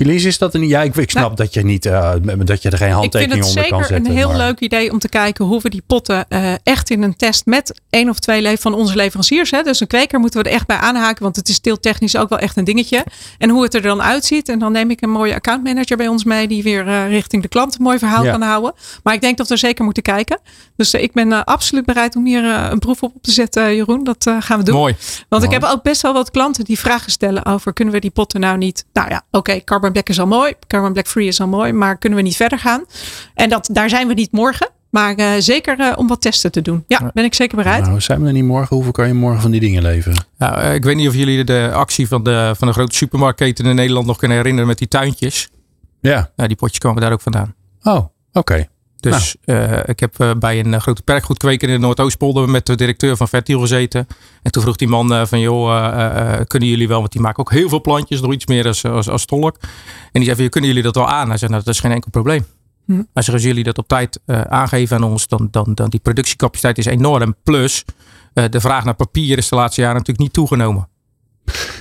Elise, is dat een. Ja, ik, ik snap nou, dat je niet uh, dat je er geen handtekening onder kan zetten. Ik vind het zeker een heel maar... leuk idee om te kijken hoe we die potten uh, echt in een test met één of twee van onze leveranciers. Hè, dus een kweker moeten we er echt bij aanhaken, want het is teeltechnisch ook wel echt een dingetje. En hoe het er dan uitziet. En dan neem ik een mooie accountmanager bij ons mee, die weer uh, richting de klant een mooi verhaal ja. kan houden. Maar ik denk dat we zeker moeten kijken. Dus ik ben absoluut bereid om hier een proef op te zetten, Jeroen. Dat gaan we doen. Mooi. Want mooi. ik heb ook best wel wat klanten die vragen stellen over: kunnen we die potten nou niet? Nou ja, oké, okay, carbon black is al mooi. Carbon black free is al mooi. Maar kunnen we niet verder gaan? En dat, daar zijn we niet morgen. Maar uh, zeker uh, om wat testen te doen. Ja, ben ik zeker bereid. Nou, zijn we er niet morgen? Hoeveel kan je morgen van die dingen leveren? Nou, uh, ik weet niet of jullie de actie van de, van de grote supermarktketen in Nederland nog kunnen herinneren met die tuintjes. Ja. Nou, die potjes komen daar ook vandaan. Oh, oké. Okay. Dus nou. uh, ik heb uh, bij een grote perkgoedkweker in de Noordoostpolder met de directeur van Fertiel gezeten. En toen vroeg die man uh, van, joh, kunnen jullie wel, want die maken ook heel veel plantjes, nog iets meer als, als, als tolk. En die zei van, kunnen jullie dat wel aan? Hij zei, nou, dat is geen enkel probleem. Hm. Als jullie dat op tijd aangeven aan ons, dan, dan, dan die productiecapaciteit is enorm. Plus, de vraag naar papier is de laatste jaren natuurlijk niet toegenomen.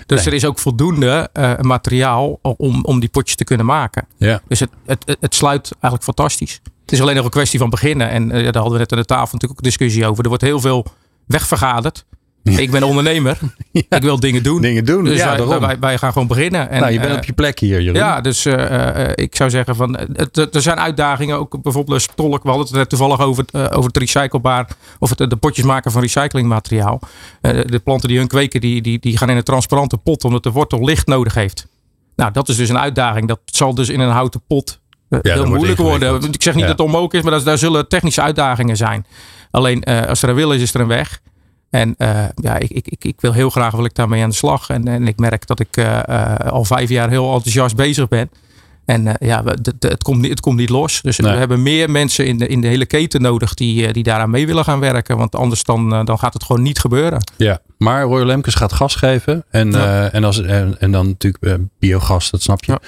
Dus nee. er is ook voldoende uh, materiaal om, om die potjes te kunnen maken. Ja. Dus het, het, het sluit eigenlijk fantastisch. Het is alleen nog een kwestie van beginnen. En uh, daar hadden we net aan de tafel natuurlijk ook discussie over. Er wordt heel veel wegvergaderd. Ik ben ondernemer. Ja. Ik wil dingen doen. Dingen doen. Dus ja, wij, wij, wij, gaan gewoon beginnen. En, nou, je bent uh, op je plek hier, Jeroen. Ja, dus uh, ik zou zeggen van er zijn uitdagingen. Ook bijvoorbeeld stolk. We hadden het net toevallig over, over het recyclebaar. Of het, de potjes maken van recyclingmateriaal. de planten die hun kweken, die, die, die gaan in een transparante pot. Omdat de wortel licht nodig heeft. Nou, dat is dus een uitdaging. Dat zal dus in een houten pot heel moeilijk worden. Ik zeg niet dat het onmogelijk is, maar dat, daar zullen technische uitdagingen zijn. Alleen uh, als er een wil is, is er een weg. En uh, ja, ik, ik, ik, wil heel graag wil ik daarmee aan de slag. En, en ik merk dat ik uh, al vijf jaar heel enthousiast bezig ben. En uh, ja, het, het, komt niet, het komt niet los. Dus nee. we hebben meer mensen in de, in de hele keten nodig die, die daaraan mee willen gaan werken. Want anders dan, dan gaat het gewoon niet gebeuren. Ja, maar Royal Lemkes gaat gas geven. En, ja. uh, en, als, en, en, dan natuurlijk uh, biogas, dat snap je.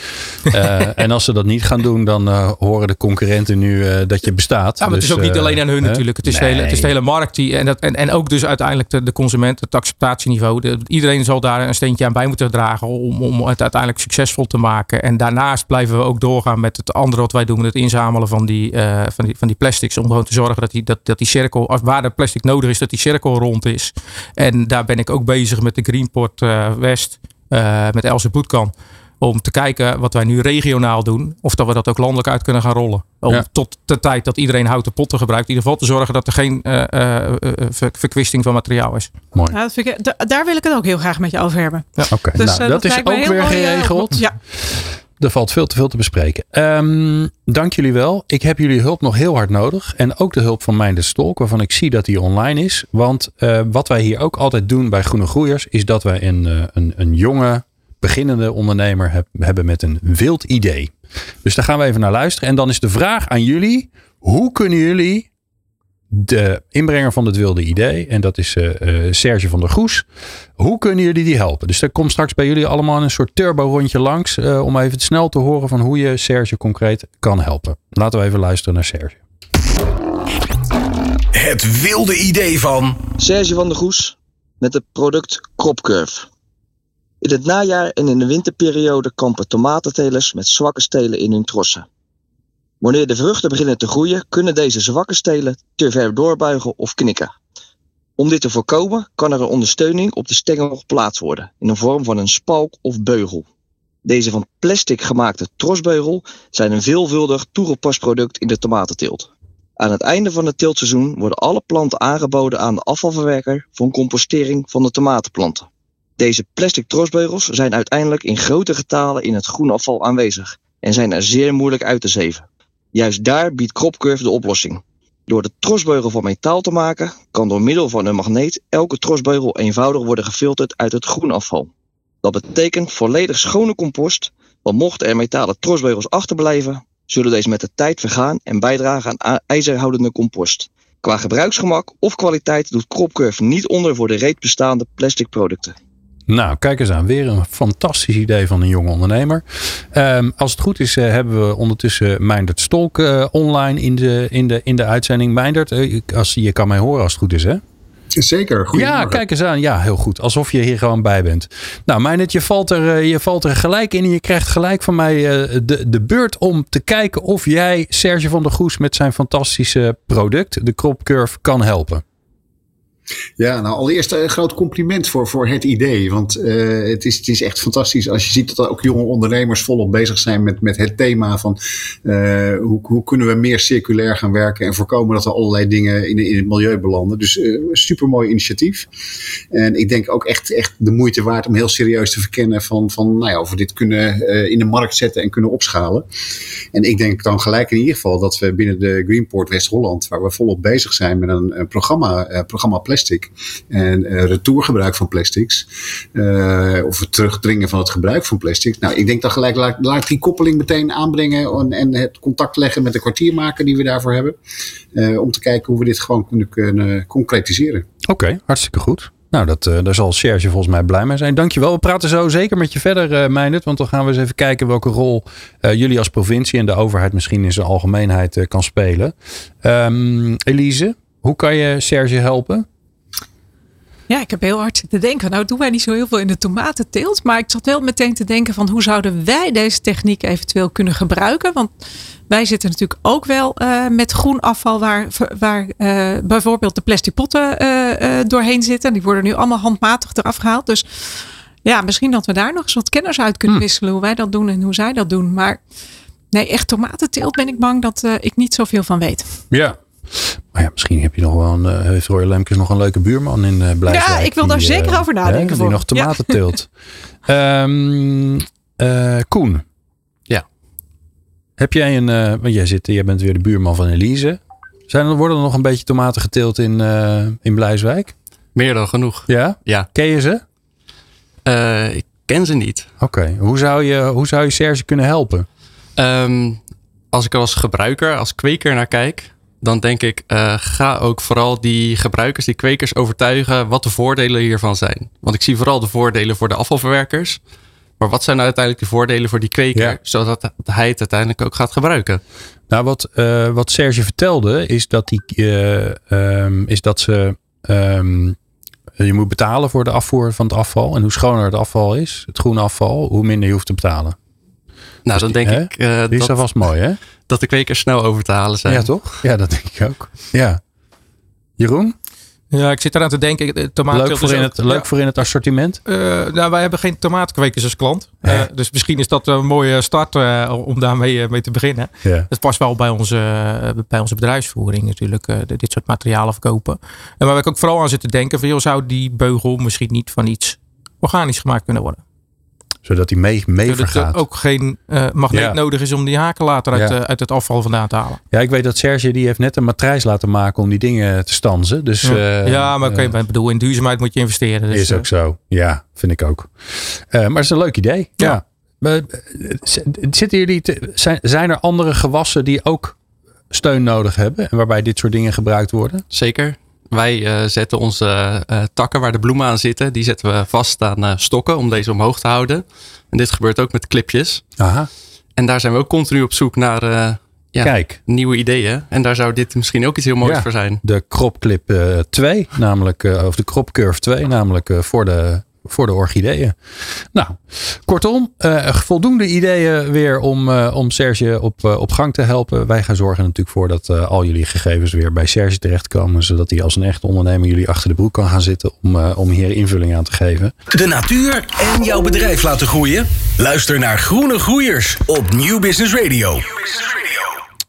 Ja. en als ze dat niet gaan doen, dan horen de concurrenten nu dat je bestaat. Ja, maar dus, het is ook niet alleen aan hun natuurlijk. Het is, nee. de hele, het is de hele markt. Die, en, dat, en, en ook dus uiteindelijk de, de consument, het acceptatieniveau. De, iedereen zal daar een steentje aan bij moeten dragen om, om het uiteindelijk succesvol te maken. En daarnaast blijven blijven we ook doorgaan met het andere wat wij doen. Met het inzamelen van die, uh, van die, van die plastics. Om gewoon te zorgen dat die, dat, dat die cirkel, als waar de plastic nodig is, dat die cirkel rond is. En daar ben ik ook bezig met de Greenport uh, West. met Else Boetkan om te kijken wat wij nu regionaal doen. Of dat we dat ook landelijk uit kunnen gaan rollen. Om tot de tijd dat iedereen houten potten gebruikt. In ieder geval te zorgen dat er geen uh, uh, verkwisting van materiaal is. Mooi. Nou, ik, daar wil ik het ook heel graag met je over hebben. Ja. Oké, dus, nou, dat, is ook weer geregeld. ja. Er valt veel te veel te bespreken. Um, dank jullie wel. Ik heb jullie hulp nog heel hard nodig. En ook de hulp van Mijn de Stolk, waarvan ik zie dat hij online is. Want uh, wat wij hier ook altijd doen bij Groene Groeiers, is dat wij een, uh, een, een jonge beginnende ondernemer hebben met een wild idee. Dus daar gaan we even naar luisteren. En dan is de vraag aan jullie: hoe kunnen jullie de inbrenger van het wilde idee, en dat is uh, Serge van der Goes, hoe kunnen jullie die helpen? Dus er komt straks bij jullie allemaal een soort turbo rondje langs uh, om even snel te horen van hoe je Serge concreet kan helpen. Laten we even luisteren naar Serge. Het wilde idee van Serge van der Goes met het product Cropcurve. In het najaar en in de winterperiode kampen tomatentelers met zwakke stelen in hun trossen. Wanneer de vruchten beginnen te groeien, kunnen deze zwakke stelen te ver doorbuigen of knikken. Om dit te voorkomen kan er een ondersteuning op de stengel geplaatst worden in de vorm van een spalk of beugel. Deze van plastic gemaakte trosbeugel zijn een veelvuldig toegepast product in de tomatenteelt. Aan het einde van het teeltseizoen worden alle planten aangeboden aan de afvalverwerker voor compostering van de tomatenplanten. Deze plastic trosbeugels zijn uiteindelijk in grote getalen in het groenafval aanwezig en zijn er zeer moeilijk uit te zeven. Juist daar biedt Cropcurve de oplossing. Door de trosbeugel van metaal te maken, kan door middel van een magneet elke trosbeugel eenvoudig worden gefilterd uit het groenafval. Dat betekent volledig schone compost, want mochten er metalen trosbeugels achterblijven, zullen deze met de tijd vergaan en bijdragen aan ijzerhoudende compost. Qua gebruiksgemak of kwaliteit doet Cropcurve niet onder voor de reeds bestaande plastic producten. Nou, kijk eens aan. Weer een fantastisch idee van een jonge ondernemer. Um, als het goed is, uh, hebben we ondertussen Meindert Stolk uh, online in de, in, de, in de uitzending. Meindert, uh, als, je kan mij horen als het goed is, hè? Zeker. Ja, kijk eens aan. Ja, heel goed. Alsof je hier gewoon bij bent. Nou, Meindert, je valt er, je valt er gelijk in. En je krijgt gelijk van mij de, de beurt om te kijken of jij Serge van der Goes met zijn fantastische product, de Crop Curve, kan helpen. Ja, nou allereerst een groot compliment voor, voor het idee. Want uh, het, is, het is echt fantastisch als je ziet dat er ook jonge ondernemers volop bezig zijn met, met het thema van uh, hoe, hoe kunnen we meer circulair gaan werken en voorkomen dat er allerlei dingen in, in het milieu belanden. Dus uh, super mooi initiatief. En ik denk ook echt, echt de moeite waard om heel serieus te verkennen van, van nou ja, of we dit kunnen in de markt zetten en kunnen opschalen. En ik denk dan gelijk in ieder geval dat we binnen de Greenport West-Holland, waar we volop bezig zijn met een, een programma, programma plastic en uh, retourgebruik van plastics, uh, of het terugdringen van het gebruik van plastic. Nou, ik denk dan gelijk, laat, laat die koppeling meteen aanbrengen en, en, het contact leggen met de kwartiermaker die we daarvoor hebben, uh, om te kijken hoe we dit gewoon kunnen, kunnen concretiseren. Oké, hartstikke goed. Nou, dat, uh, daar zal Serge volgens mij blij mee zijn. Dankjewel. We praten zo zeker met je verder, uh. Want dan gaan we eens even kijken welke rol jullie als provincie en de overheid misschien in zijn algemeenheid kan spelen. Um, Elise, hoe kan je Serge helpen? Ja, ik heb heel hard te denken. Nou doen wij niet zo heel veel in de tomatenteelt. Maar ik zat wel meteen te denken van hoe zouden wij deze techniek eventueel kunnen gebruiken. Want wij zitten natuurlijk ook wel uh, met groen afval waar, waar uh, bijvoorbeeld de plastic potten uh, doorheen zitten. Die worden nu allemaal handmatig eraf gehaald. Dus ja, misschien dat we daar nog eens wat kennis uit kunnen hm. wisselen. Hoe wij dat doen en hoe zij dat doen. Maar nee, echt tomatenteelt ben ik bang dat ik niet zoveel van weet. Ja, maar ja, misschien heb je nog wel een, uh, heeft Roy Lemkes nog een leuke buurman in uh, Blijswijk. Ja, ik wil daar zeker over nadenken. die nog tomaten ja. teelt. um, uh, Koen. Ja. Heb jij een, want jij, zit, jij bent weer de buurman van Elise. Zijn er, worden er nog een beetje tomaten geteeld in, in Blijswijk? Meer dan genoeg. Ja? Ja. Ken je ze? ik ken ze niet. Oké. Hoe, zou je, hoe zou je Serge kunnen helpen? Um, als ik als gebruiker, als kweker naar kijk, dan denk ik, uh, ga ook vooral die gebruikers, die kwekers overtuigen wat de voordelen hiervan zijn. Want ik zie vooral de voordelen voor de afvalverwerkers. Maar wat zijn nou uiteindelijk de voordelen voor die kweker, zodat hij het uiteindelijk ook gaat gebruiken? Nou, wat, uh, wat Serge vertelde, is dat, die, uh, um, is dat ze. Um, je moet betalen voor de afvoer van het afval. En hoe schoner het afval is, het groene afval, hoe minder je hoeft te betalen. Nou, dan denk ik uh, Die is dat, alvast mooi, hè? dat de kwekers snel over te halen zijn. Ja, toch? Ja, dat denk ik ook. Ja. Jeroen? Ja, ik zit eraan te denken. Tomaten Leuk, voor in, het, leuk voor in het assortiment? Uh, nou, wij hebben geen tomaatkwekers als klant. Uh, dus misschien is dat een mooie start uh, om daarmee mee te beginnen. Ja. Het past wel bij onze, bij onze bedrijfsvoering natuurlijk, dit soort materialen verkopen. En waar ik ook vooral aan zit te denken, van, joh, zou die beugel misschien niet van iets organisch gemaakt kunnen worden? Zodat hij mee, mee Zodat er ook geen uh, magneet ja. nodig is om die haken later uit, ja. uh, uit het afval vandaan te halen. Ja, ik weet dat Serge die heeft net een matrijs laten maken om die dingen te stanzen. Dus, ja. Uh, ja, maar okay, ik bedoel, in duurzaamheid moet je investeren. Dus, is ook zo. Ja, vind ik ook. maar het is een leuk idee. Ja. ja. Zitten jullie te, zijn, zijn er andere gewassen die ook steun nodig hebben en waarbij dit soort dingen gebruikt worden? Zeker. Wij uh, zetten onze uh, takken waar de bloemen aan zitten, die zetten we vast aan uh, stokken om deze omhoog te houden. En dit gebeurt ook met clipjes. Aha. En daar zijn we ook continu op zoek naar ja, Kijk. nieuwe ideeën. En daar zou dit misschien ook iets heel moois ja, voor zijn. De Cropclip 2, namelijk, of de Crop Curve 2, namelijk voor de voor de orchideeën. Nou, kortom, uh, voldoende ideeën weer om, uh, om Serge op, uh, op gang te helpen. Wij gaan zorgen natuurlijk voor dat al jullie gegevens weer bij Serge terechtkomen. Zodat hij als een echte ondernemer jullie achter de broek kan gaan zitten om, om hier invulling aan te geven. De natuur en jouw bedrijf laten groeien? Luister naar Groene Groeiers op Nieuw Business Radio.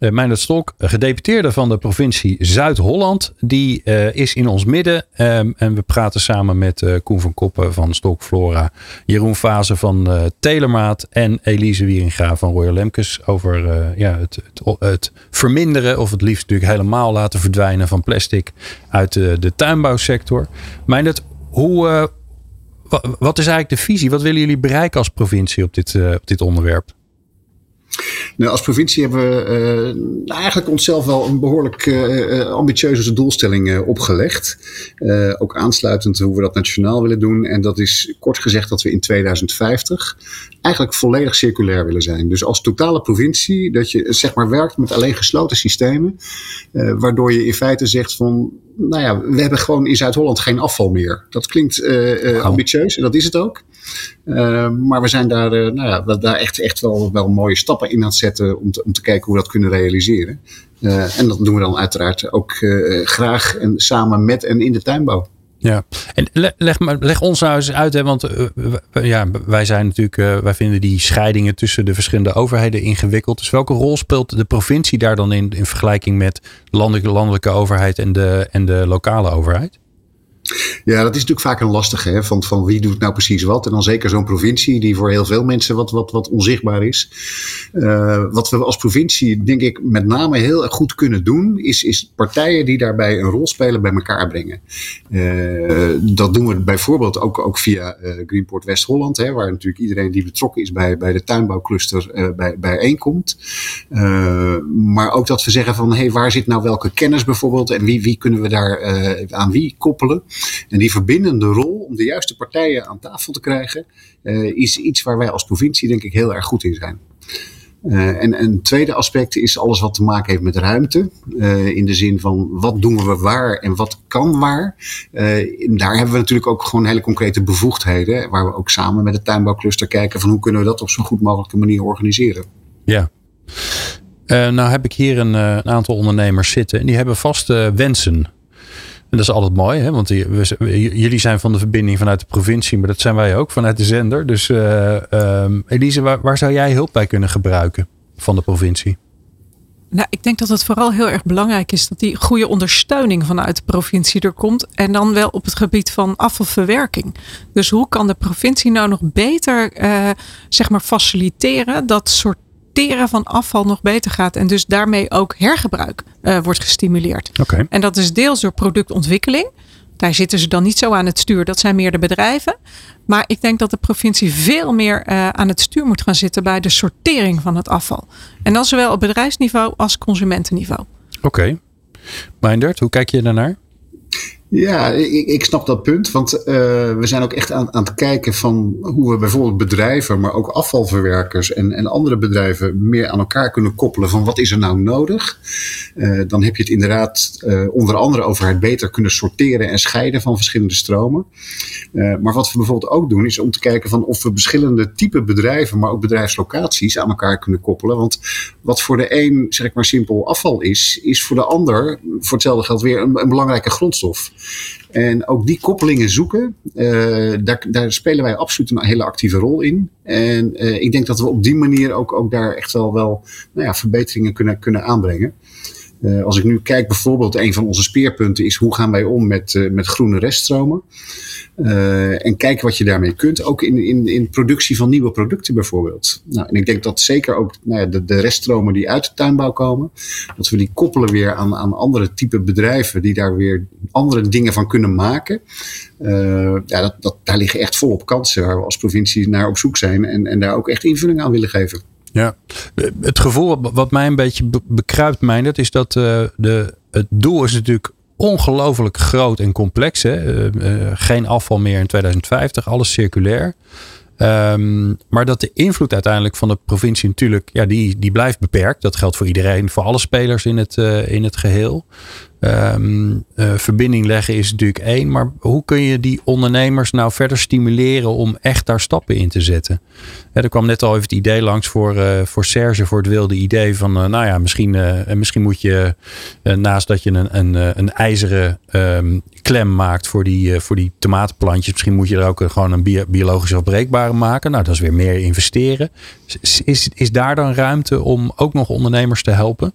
Uh, Stok, gedeputeerde van de provincie Zuid-Holland, die uh, is in ons midden. Um, en we praten samen met uh, Koen van Koppen van Stok Flora, Jeroen Fase van Telemaat en Elise Wieringa van Royal Lemkes over ja, het, het, het, verminderen of het liefst natuurlijk helemaal laten verdwijnen van plastic uit de, tuinbouwsector. Meindert, hoe, wat is eigenlijk de visie? Wat willen jullie bereiken als provincie op dit, op dit onderwerp? Nou, als provincie hebben we uh, eigenlijk onszelf wel een behoorlijk uh, ambitieuze doelstelling uh, opgelegd. ook aansluitend hoe we dat nationaal willen doen. En dat is kort gezegd dat we in 2050 eigenlijk volledig circulair willen zijn. Dus als totale provincie dat je zeg maar werkt met alleen gesloten systemen. waardoor je in feite zegt van, nou ja, we hebben gewoon in Zuid-Holland geen afval meer. Dat klinkt ambitieus en dat is het ook. Uh, maar we zijn daar, uh, nou ja, daar echt, echt wel, wel mooie stappen in aan het zetten om te, om te kijken hoe we dat kunnen realiseren. Uh, en dat doen we dan uiteraard ook graag en samen met en in de tuinbouw. Ja, en leg, ons nou eens uit, hè, want ja, wij zijn natuurlijk, wij vinden die scheidingen tussen de verschillende overheden ingewikkeld. Dus welke rol speelt de provincie daar dan in, in vergelijking met landelijke, landelijke overheid en de, en de lokale overheid? Ja, dat is natuurlijk vaak een lastige. Hè? Van, van wie doet nou precies wat? En dan zeker zo'n provincie die voor heel veel mensen wat, wat, wat onzichtbaar is. Uh, wat we als provincie, denk ik, met name heel goed kunnen doen, is, is partijen die daarbij een rol spelen bij elkaar brengen. Uh, dat doen we bijvoorbeeld ook, ook via uh, Greenport West-Holland, waar natuurlijk iedereen die betrokken is bij, bij de tuinbouwcluster bij, bijeenkomt. maar ook dat we zeggen van, hé, hey, waar zit nou welke kennis bijvoorbeeld en wie, wie kunnen we daar aan wie koppelen? En die verbindende rol om de juiste partijen aan tafel te krijgen, uh, is iets waar wij als provincie denk ik heel erg goed in zijn. Uh, en een tweede aspect is alles wat te maken heeft met ruimte. Uh, in de zin van wat doen we waar en wat kan waar. Daar hebben we natuurlijk ook gewoon hele concrete bevoegdheden. Waar we ook samen met het tuinbouwcluster kijken van hoe kunnen we dat op zo'n goed mogelijke manier organiseren. Ja. nou heb ik hier een, een, aantal ondernemers zitten en die hebben vaste wensen. Dat is altijd mooi, hè? want jullie zijn van de verbinding vanuit de provincie, maar dat zijn wij ook vanuit de zender. Dus uh, um, Elise, waar, zou jij hulp bij kunnen gebruiken van de provincie? Nou, ik denk dat het vooral heel erg belangrijk is dat die goede ondersteuning vanuit de provincie er komt. En dan wel op het gebied van afvalverwerking. Dus hoe kan de provincie nou nog beter uh, zeg maar faciliteren dat soort sorteren van afval nog beter gaat. En dus daarmee ook hergebruik uh, wordt gestimuleerd. Okay. En dat is deels door productontwikkeling. Daar zitten ze dan niet zo aan het stuur. Dat zijn meer de bedrijven. Maar ik denk dat de provincie veel meer uh, aan het stuur moet gaan zitten bij de sortering van het afval. En dan zowel op bedrijfsniveau als consumentenniveau. Oké. Okay. Meindert, hoe kijk je daarnaar? Ja, ik, ik snap dat punt. Want uh, we zijn ook echt aan, aan het kijken van hoe we bijvoorbeeld bedrijven, maar ook afvalverwerkers en, en andere bedrijven meer aan elkaar kunnen koppelen van wat is er nou nodig. Uh, dan heb je het inderdaad uh, onder andere over het beter kunnen sorteren en scheiden van verschillende stromen. maar wat we bijvoorbeeld ook doen is om te kijken van of we verschillende type bedrijven, maar ook bedrijfslocaties aan elkaar kunnen koppelen. Want wat voor de een, zeg ik maar simpel, afval is, is voor de ander, voor hetzelfde geld weer een, een belangrijke grondstof. En ook die koppelingen zoeken, uh, daar, daar, spelen wij absoluut een hele actieve rol in. En uh, ik denk dat we op die manier ook, ook daar echt wel, wel nou ja, verbeteringen kunnen, kunnen aanbrengen. Uh, als ik nu kijk, bijvoorbeeld, een van onze speerpunten is hoe gaan wij om met, met groene reststromen. Uh, en kijken wat je daarmee kunt. Ook in, in, in productie van nieuwe producten bijvoorbeeld. Nou, en ik denk dat zeker ook nou ja, de, de reststromen die uit de tuinbouw komen, dat we die koppelen weer aan, aan andere type bedrijven die daar weer andere dingen van kunnen maken. Ja, dat, dat, daar liggen echt volop kansen waar we als provincie naar op zoek zijn en, en daar ook echt invulling aan willen geven. Ja, het gevoel wat mij een beetje bekruipt, Meindert, is dat uh, de, het doel is natuurlijk ongelooflijk groot en complex. Hè? Uh, uh, geen afval meer in 2050, alles circulair. Um, maar dat de invloed uiteindelijk van de provincie natuurlijk, ja, die, die blijft beperkt. Dat geldt voor iedereen, voor alle spelers in het, in het geheel. Um, uh, verbinding leggen is natuurlijk één, maar hoe kun je die ondernemers nou verder stimuleren om echt daar stappen in te zetten? er kwam net al even het idee langs voor, uh, voor Serge, voor het wilde idee van, uh, nou ja, misschien, misschien moet je naast dat je een, een, een ijzeren um, klem maakt voor die, voor die tomatenplantjes, misschien moet je er ook gewoon een bio biologisch afbreekbare maken. Nou, dat is weer meer investeren. Is, is daar dan ruimte om ook nog ondernemers te helpen?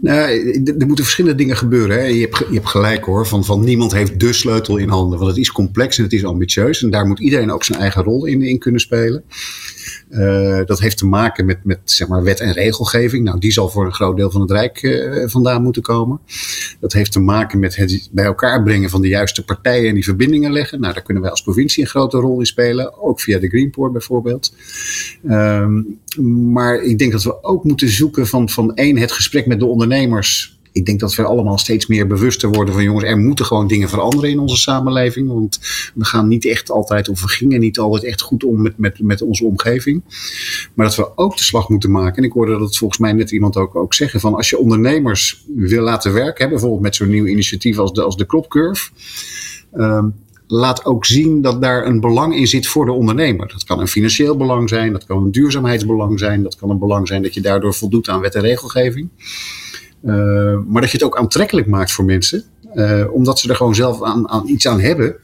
Nou, er moeten verschillende dingen gebeuren. Hè. Je, hebt, je hebt gelijk hoor, van, van niemand heeft de sleutel in handen. Want het is complex en het is ambitieus. En daar moet iedereen ook zijn eigen rol in, in kunnen spelen. Uh, dat heeft te maken met, met zeg maar, wet en regelgeving. Nou, die zal voor een groot deel van het Rijk uh, vandaan moeten komen. Dat heeft te maken met het bij elkaar brengen van de juiste partijen en die verbindingen leggen. Nou, daar kunnen wij als provincie een grote rol in spelen. Ook via de Greenport bijvoorbeeld. Um, maar ik denk dat we ook moeten zoeken van, van één, het gesprek met de ondernemers ik denk dat we allemaal steeds meer bewuster worden van jongens, er moeten gewoon dingen veranderen in onze samenleving. Want we gaan niet echt altijd, of we gingen niet altijd echt goed om met, met, met onze omgeving. Maar dat we ook de slag moeten maken. En ik hoorde dat volgens mij net iemand ook, ook zeggen van als je ondernemers wil laten werken, bijvoorbeeld met zo'n nieuw initiatief als de, als de Cropcurve. Um, laat ook zien dat daar een belang in zit voor de ondernemer. Dat kan een financieel belang zijn, dat kan een duurzaamheidsbelang zijn, dat kan een belang zijn dat je daardoor voldoet aan wet en regelgeving. Uh, maar dat je het ook aantrekkelijk maakt voor mensen. Uh, omdat ze er gewoon zelf aan, aan iets aan hebben.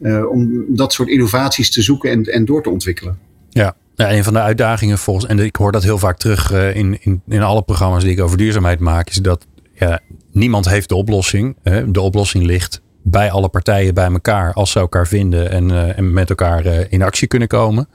Uh, om dat soort innovaties te zoeken en, en door te ontwikkelen. Ja. ja, een van de uitdagingen volgens, en ik hoor dat heel vaak terug in, in, in alle programma's die ik over duurzaamheid maak, is dat ja, niemand heeft de oplossing. De oplossing ligt bij alle partijen bij elkaar als ze elkaar vinden en, uh, en met elkaar uh, in actie kunnen komen.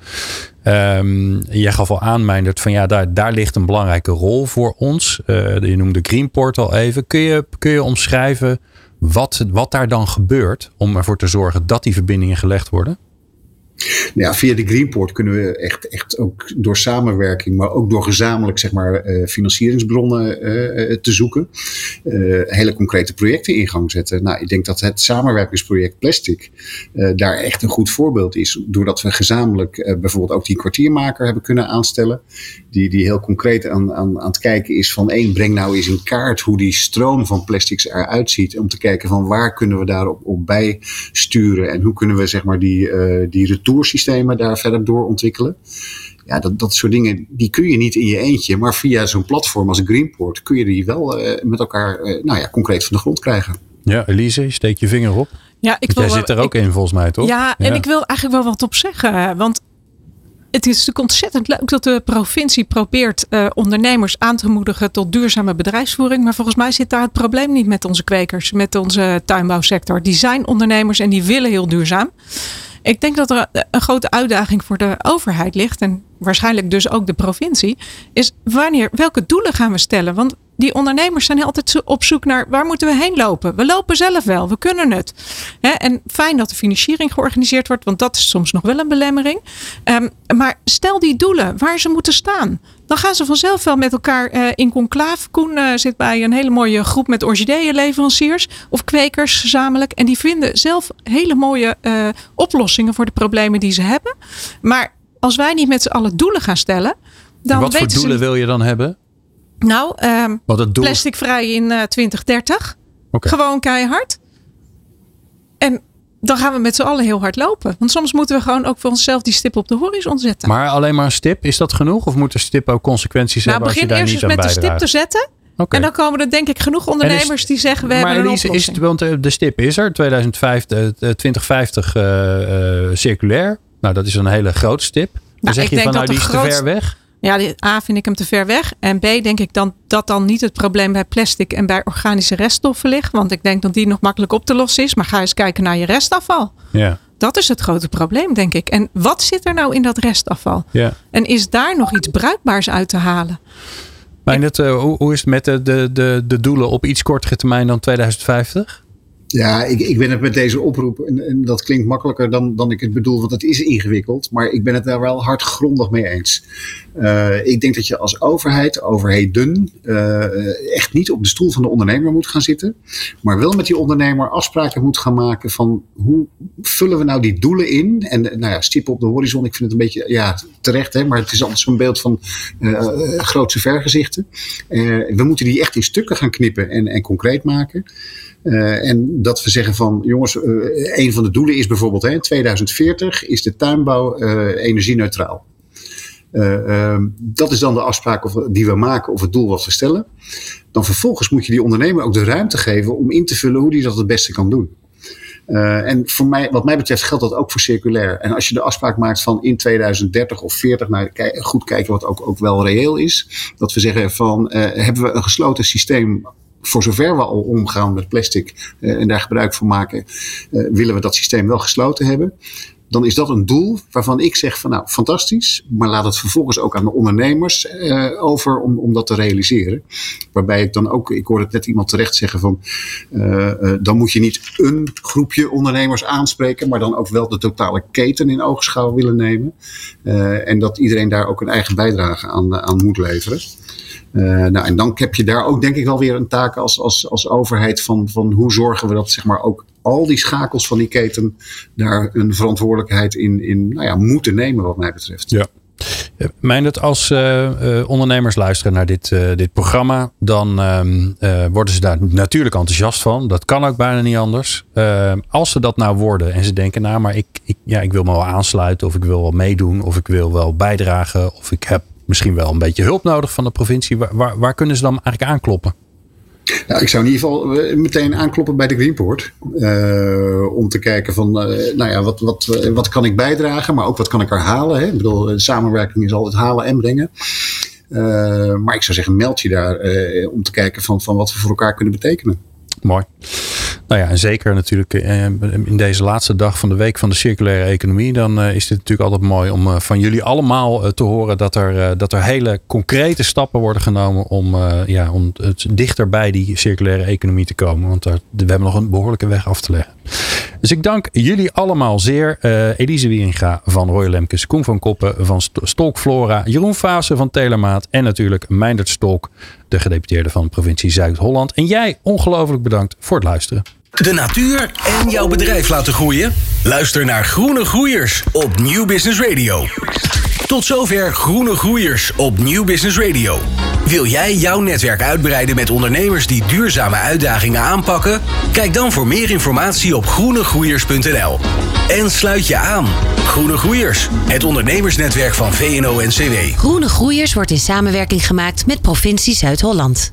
Um, jij gaf al aan, Meindert, van ja, daar, daar ligt een belangrijke rol voor ons. Uh, je noemde Greenport al even. Kun je, kun je omschrijven wat, wat daar dan gebeurt om ervoor te zorgen dat die verbindingen gelegd worden? Nou via de Greenport kunnen we echt, echt ook door samenwerking, maar ook door gezamenlijk zeg maar, uh, financieringsbronnen uh, te zoeken, hele concrete projecten in gang zetten. Nou, ik denk dat het samenwerkingsproject Plastic daar echt een goed voorbeeld is. Doordat we gezamenlijk bijvoorbeeld ook die kwartiermaker hebben kunnen aanstellen, die, die heel concreet aan, aan, aan het kijken is van één, breng nou eens in kaart hoe die stroom van plastics eruit ziet. Om te kijken van waar kunnen we daarop op bijsturen en hoe kunnen we zeg maar die, die retoursystemen daar verder door ontwikkelen. Ja, dat, dat soort dingen, die kun je niet in je eentje. Maar via zo'n platform als Greenport kun je die wel uh, met elkaar uh, nou ja, concreet van de grond krijgen. Ja, Elise, steek je vinger op. Ja, ik wil jij zit er ook ik, in volgens mij, toch? Ja, en ja. ik wil eigenlijk wel wat op zeggen. Want het is natuurlijk ontzettend leuk dat de provincie probeert uh, ondernemers aan te moedigen tot duurzame bedrijfsvoering. Maar volgens mij zit daar het probleem niet met onze kwekers, met onze tuinbouwsector. Die zijn ondernemers en die willen heel duurzaam. Ik denk dat er een grote uitdaging voor de overheid ligt. En waarschijnlijk dus ook de provincie. Is wanneer, welke doelen gaan we stellen? Want die ondernemers zijn altijd op zoek naar waar moeten we heen lopen. We lopen zelf wel, we kunnen het. en fijn dat de financiering georganiseerd wordt, want dat is soms nog wel een belemmering. Ehm, maar stel die doelen waar ze moeten staan. Dan gaan ze vanzelf wel met elkaar uh, in conclave. Koen uh, zit bij een hele mooie groep met orchideeënleveranciers of kwekers gezamenlijk. En die vinden zelf hele mooie uh, oplossingen voor de problemen die ze hebben. Maar als wij niet met z'n allen doelen gaan stellen. Dan wat voor doelen wil je dan hebben? Nou, um, plasticvrij in uh, 2030. Okay. Gewoon keihard. En dan gaan we met z'n allen heel hard lopen. Want soms moeten we gewoon ook voor onszelf die stip op de horizon zetten. Maar alleen maar een stip, is dat genoeg? Of moet een stip ook consequenties nou, hebben als je daar niet aan bijdraagt? Begin eerst eens met de stip te zetten. Okay. En dan komen er denk ik genoeg ondernemers is, die zeggen we hebben een Elise, oplossing. Is, want de stip is er, 2050, 2050 uh, uh, circulair. Nou, dat is een hele grote stip. Dan nou, zeg je van nou, die is grootste... te ver weg. Ja, A vind ik hem te ver weg. En B denk ik dan dat dan niet het probleem bij plastic en bij organische reststoffen ligt. Want ik denk dat die nog makkelijk op te lossen is. Maar ga eens kijken naar je restafval. Ja. Dat is het grote probleem, denk ik. En wat zit er nou in dat restafval? Ja. En is daar nog iets bruikbaars uit te halen? Maar het, uh, hoe, hoe is het met de, de, de, de doelen op iets kortere termijn dan 2050? Ja, ik, ik ben het met deze oproep, en, en, dat klinkt makkelijker dan, dan ik het bedoel, want het is ingewikkeld, maar ik ben het daar wel hardgrondig mee eens. Uh, ik denk dat je als overheid, overheden, uh, echt niet op de stoel van de ondernemer moet gaan zitten, maar wel met die ondernemer afspraken moet gaan maken van hoe vullen we nou die doelen in? En nou ja, stippen op de horizon, ik vind het een beetje, ja, terecht, hè, maar het is altijd zo'n beeld van uh, grootse vergezichten. we moeten die echt in stukken gaan knippen en, en concreet maken. Uh, en dat we zeggen van, jongens, uh, een van de doelen is bijvoorbeeld, hè, in 2040 is de tuinbouw uh, energie-neutraal. Ehm, dat is dan de afspraak of, die we maken of het doel wat we stellen. Dan vervolgens moet je die ondernemer ook de ruimte geven om in te vullen hoe die dat het beste kan doen. en voor mij, wat mij betreft geldt dat ook voor circulair. En als je de afspraak maakt van in 2030 of 40, nou, goed kijken wat ook, ook wel reëel is. Dat we zeggen van, hebben we een gesloten systeem voor zover we al omgaan met plastic uh, en daar gebruik van maken, uh, willen we dat systeem wel gesloten hebben. Dan is dat een doel waarvan ik zeg van nou fantastisch, maar laat het vervolgens ook aan de ondernemers uh, over om, om dat te realiseren. Waarbij ik dan ook, ik hoorde het net iemand terecht zeggen van dan moet je niet een groepje ondernemers aanspreken, maar dan ook wel de totale keten in oogschouw willen nemen. en dat iedereen daar ook een eigen bijdrage aan, aan moet leveren. Uh, nou, en dan heb je daar ook denk ik wel weer een taak als, als, als overheid van, van hoe zorgen we dat zeg maar ook al die schakels van die keten daar een verantwoordelijkheid in, in nou ja, moeten nemen wat mij betreft. Ja. Meindert, als uh, uh, ondernemers luisteren naar dit, dit programma, dan ehm, worden ze daar natuurlijk enthousiast van. Dat kan ook bijna niet anders. Als ze dat nou worden en ze denken, nou, maar ik, ik, ja, ik wil me wel aansluiten, of ik wil wel meedoen, of ik wil wel bijdragen, of ik heb misschien wel een beetje hulp nodig van de provincie. Waar, waar, waar kunnen ze dan eigenlijk aankloppen? Nou, ik zou in ieder geval eh, meteen aankloppen bij de Greenport. Uh, om te kijken van, uh, nou ja, wat, wat, wat kan ik bijdragen, maar ook wat kan ik er halen. Hè? Ik bedoel, samenwerking is altijd halen en brengen. Uh, maar ik zou zeggen, meld je daar om te kijken van, van wat we voor elkaar kunnen betekenen. Mooi. Nou ja, en zeker natuurlijk eh, in deze laatste dag van de week van de circulaire economie. Dan eh, is het natuurlijk altijd mooi om eh, van jullie allemaal te horen dat er, dat er hele concrete stappen worden genomen om, ja, om het dichter bij die circulaire economie te komen. Want we hebben nog een behoorlijke weg af te leggen. Dus ik dank jullie allemaal zeer. Elise Wieringa van Royal Lemkes, Koen van Koppen van Stolk Flora, Jeroen Fase van Telemaat en natuurlijk Meindert Stolk, de gedeputeerde van provincie Zuid-Holland. En jij ongelooflijk bedankt voor het luisteren. De natuur en jouw bedrijf laten groeien? Luister naar Groene Groeiers op Nieuw Business Radio. Tot zover Groene Groeiers op Nieuw Business Radio. Wil jij jouw netwerk uitbreiden met ondernemers die duurzame uitdagingen aanpakken? Kijk dan voor meer informatie op groenegroeiers.nl. En sluit je aan. Groene Groeiers, het ondernemersnetwerk van VNO-NCW. Groene Groeiers wordt in samenwerking gemaakt met provincie Zuid-Holland.